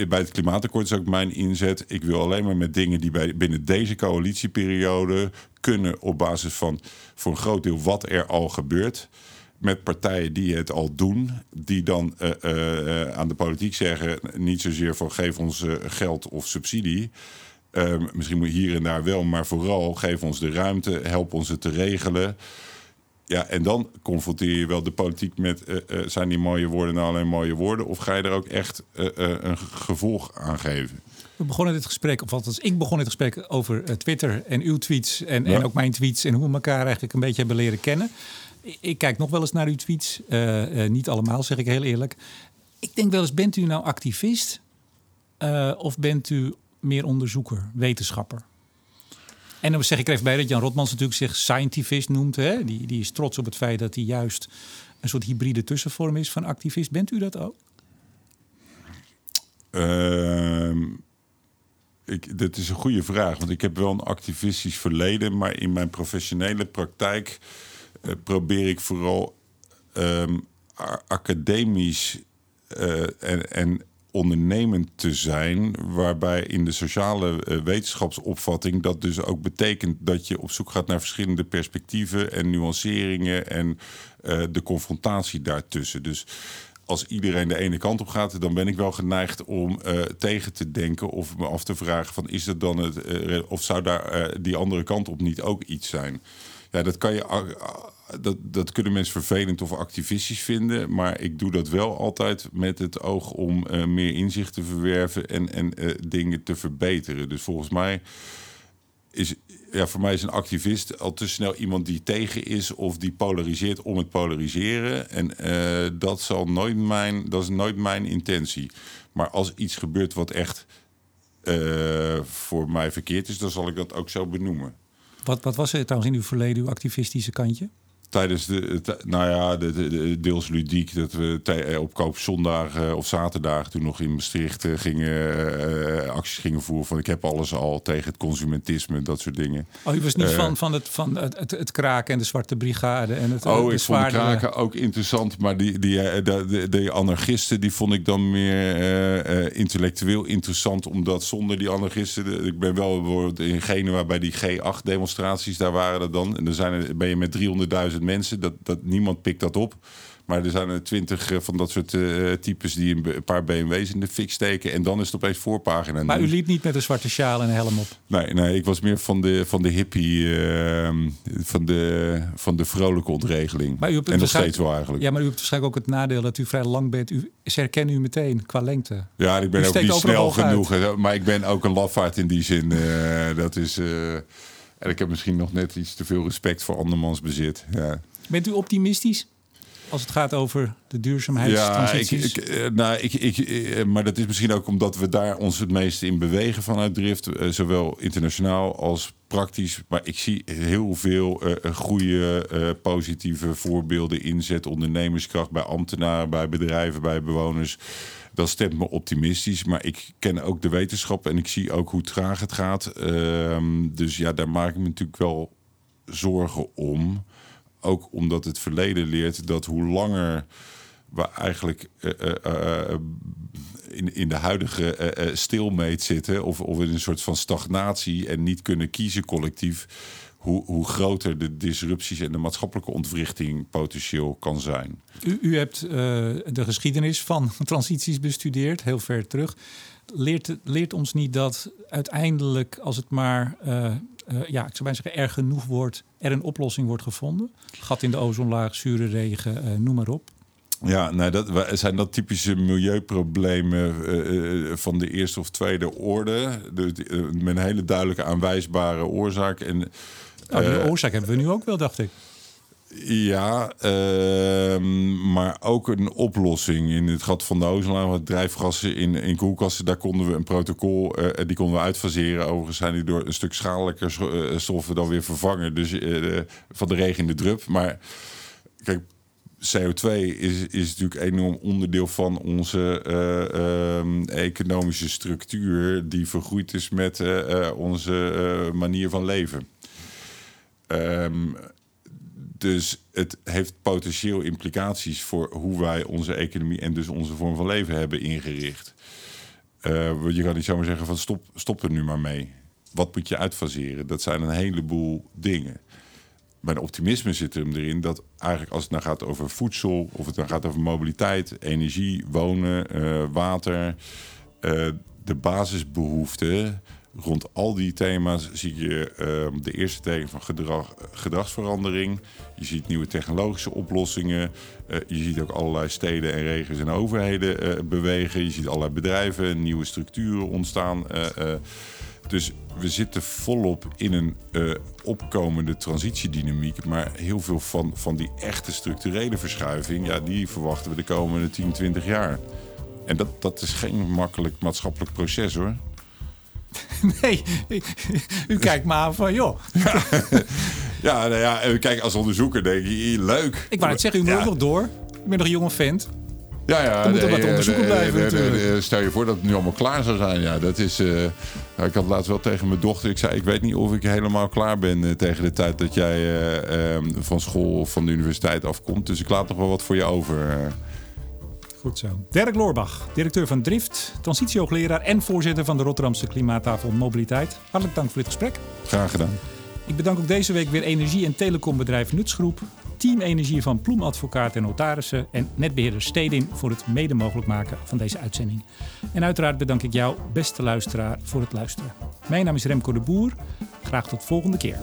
bij het klimaatakkoord is ook mijn inzet. Ik wil alleen maar met dingen die bij, binnen deze coalitieperiode kunnen op basis van voor een groot deel wat er al gebeurt met partijen die het al doen, die dan uh, uh, aan de politiek zeggen: niet zozeer van geef ons geld of subsidie. Uh, misschien moet hier en daar wel, maar vooral geef ons de ruimte, help ons het te regelen. Ja, en dan confronteer je wel de politiek met: zijn die mooie woorden nou alleen mooie woorden? Of ga je er ook echt een gevolg aan geven? We begonnen dit gesprek, of althans, ik begon dit gesprek over Twitter en uw tweets en, en ook mijn tweets en hoe we elkaar eigenlijk een beetje hebben leren kennen ik kijk nog wel eens naar uw tweets. Uh, uh, niet allemaal, zeg ik heel eerlijk. Ik denk wel eens, bent u nou activist? Uh, of bent u meer onderzoeker, wetenschapper. En dan zeg ik even bij dat Jan Rotmans natuurlijk zich scientivist noemt. Hè? Die, die is trots op het feit dat hij juist een soort hybride tussenvorm is van activist. Bent u dat ook? Ehm, ik, dat is een goede vraag, want ik heb wel een activistisch verleden, maar in mijn professionele praktijk eh, probeer ik vooral ehm, academisch uh, en, en ondernemend te zijn, waarbij in de sociale uh, wetenschapsopvatting dat dus ook betekent dat je op zoek gaat naar verschillende perspectieven en nuanceringen en de confrontatie daartussen. Dus als iedereen de ene kant op gaat, dan ben ik wel geneigd om tegen te denken of me af te vragen van is het dan het of zou daar die andere kant op niet ook iets zijn? Ja, dat kan je dat, dat kunnen mensen vervelend of activistisch vinden. Maar ik doe dat wel altijd met het oog om uh, meer inzicht te verwerven en, en uh, dingen te verbeteren. Dus volgens mij is, ja, voor mij is een activist al te snel iemand die tegen is of die polariseert om het polariseren. En uh, dat, zal nooit mijn, dat is nooit mijn intentie. Maar als iets gebeurt wat echt voor mij verkeerd is, dan zal ik dat ook zo benoemen. Wat, wat was er trouwens in uw verleden, uw activistische kantje? Tijdens de, nou ja, de, de, deels ludiek, dat we eh, op koopzondagen of zaterdag toen nog in Maastricht eh, gingen, uh, acties gingen voeren van ik heb alles al tegen het consumentisme, dat soort dingen. Oh, je was niet uh, van, van, het, van het, het, het, kraken en de zwarte brigade en het Oh, de ik vond de kraken ook interessant, maar die, die, de, anarchisten die vond ik dan meer intellectueel interessant, omdat zonder die anarchisten, ik ben wel bijvoorbeeld in Genua bij die G8 demonstraties, daar waren er dan en dan zijn er, ben je met 300.000 mensen. Dat, dat, niemand pikt dat op. Maar er zijn er twintig van dat soort uh, types die een paar BMW's in de fik steken. En dan is het opeens voorpagina. Maar u liep niet met een zwarte sjaal en een helm op? Nee, nee ik was meer van de, van de hippie, uh, van, de, van de vrolijke ontregeling. Maar u hebt en nog steeds wel eigenlijk. Ja, maar u hebt waarschijnlijk ook het nadeel dat u vrij lang bent. U, ze herkennen u meteen qua lengte. Ja, ik ben u ook niet snel genoeg. Uit. Maar ik ben ook een lafaard in die zin. Uh, dat is... En ik heb misschien nog net iets te veel respect voor andermans bezit. Ja. Bent u optimistisch? Als het gaat over de duurzaamheidstransities? Ja, ik, ik, nou, ik, ik, maar dat is misschien ook omdat we daar ons het meeste in bewegen vanuit Drift. Zowel internationaal als praktisch. Maar ik zie heel veel uh, goede, positieve voorbeelden inzet. Ondernemerskracht bij ambtenaren, bij bedrijven, bij bewoners dat stemt me optimistisch. Maar ik ken ook de wetenschap en ik zie ook hoe traag het gaat. Uh, dus ja, daar maak ik me natuurlijk wel zorgen om. Ook omdat het verleden leert dat hoe langer we eigenlijk uh, uh, in, in de huidige stilmeet zitten, of, of in een soort van stagnatie en niet kunnen kiezen collectief, hoe, hoe groter de disrupties en de maatschappelijke ontwrichting potentieel kan zijn. U, u hebt uh, de geschiedenis van [LAUGHS] transities bestudeerd, heel ver terug. Leert, leert ons niet dat uiteindelijk, als het maar uh, uh, ja, ik zou bijna zeggen, erg genoeg wordt, er een oplossing wordt gevonden? Gat in de ozonlaag, zure regen, noem maar op. Ja, nou, dat zijn dat typische milieuproblemen uh, van de eerste of tweede orde. De, uh, met een hele duidelijke aanwijsbare oorzaak. En, nou, die oorzaak hebben we nu ook wel, dacht ik. Ja, uh, maar ook een oplossing. In het gat van de ozonlaag, drijfgassen in, in koelkasten, daar konden we een protocol, uh, die konden we uitfaseren. Overigens zijn die door een stuk schadelijker stoffen dan weer vervangen. Dus uh, van de regen in de drup. Maar kijk, CO2 is, is natuurlijk een enorm onderdeel van onze um, economische structuur, die vergroeid is met onze manier van leven. Um, dus het heeft potentieel implicaties voor hoe wij onze economie en dus onze vorm van leven hebben ingericht. Uh, je kan niet zomaar zeggen van stop, stop er nu maar mee. Wat moet je uitfaseren? Dat zijn een heleboel dingen. Mijn optimisme zit hem erin dat eigenlijk als het nou gaat over voedsel, of het nou gaat over mobiliteit, energie, wonen, uh, water, uh, de basisbehoeften rond al die thema's zie je uh, de eerste teken van gedrag, gedragsverandering. Je ziet nieuwe technologische oplossingen. Uh, je ziet ook allerlei steden en regio's en overheden uh, bewegen. Je ziet allerlei bedrijven, nieuwe structuren ontstaan. dus we zitten volop in een opkomende transitiedynamiek. Maar heel veel van, van die echte structurele verschuiving, ja, die verwachten we de komende 10, 20 jaar. En dat, dat is geen makkelijk maatschappelijk proces hoor. [LAUGHS] Nee, u kijkt maar aan van, joh. [LAUGHS] Ja, nou ja, eh, kijk, als onderzoeker denk je, leuk. Ik wou het zeggen, u moet Ja. nog door. Ik ben nog een jonge vent. Ja, ja. Er moet nee, wat onderzoeken eh, blijven natuurlijk. Stel je voor dat het nu allemaal klaar zou zijn. Ja, dat is, eh, ja, ik had laatst wel tegen mijn dochter. Ik zei, ik weet niet of ik helemaal klaar ben eh, tegen de tijd dat jij eh, eh, van school of van de universiteit afkomt. Dus ik laat nog wel wat voor je over. Goed zo. Dirk Loorbach, directeur van Drift, transitiehoogleraar en voorzitter van de Rotterdamse Klimaattafel Mobiliteit. Hartelijk dank voor dit gesprek. Graag gedaan. Ik bedank ook deze week weer energie- en telecombedrijf Nutsgroep, Team Energie van Ploem Advocaat en Notarissen en netbeheerder Stedin voor het mede mogelijk maken van deze uitzending. En uiteraard bedank ik jou, beste luisteraar, voor het luisteren. Mijn naam is Remco de Boer. Graag tot volgende keer.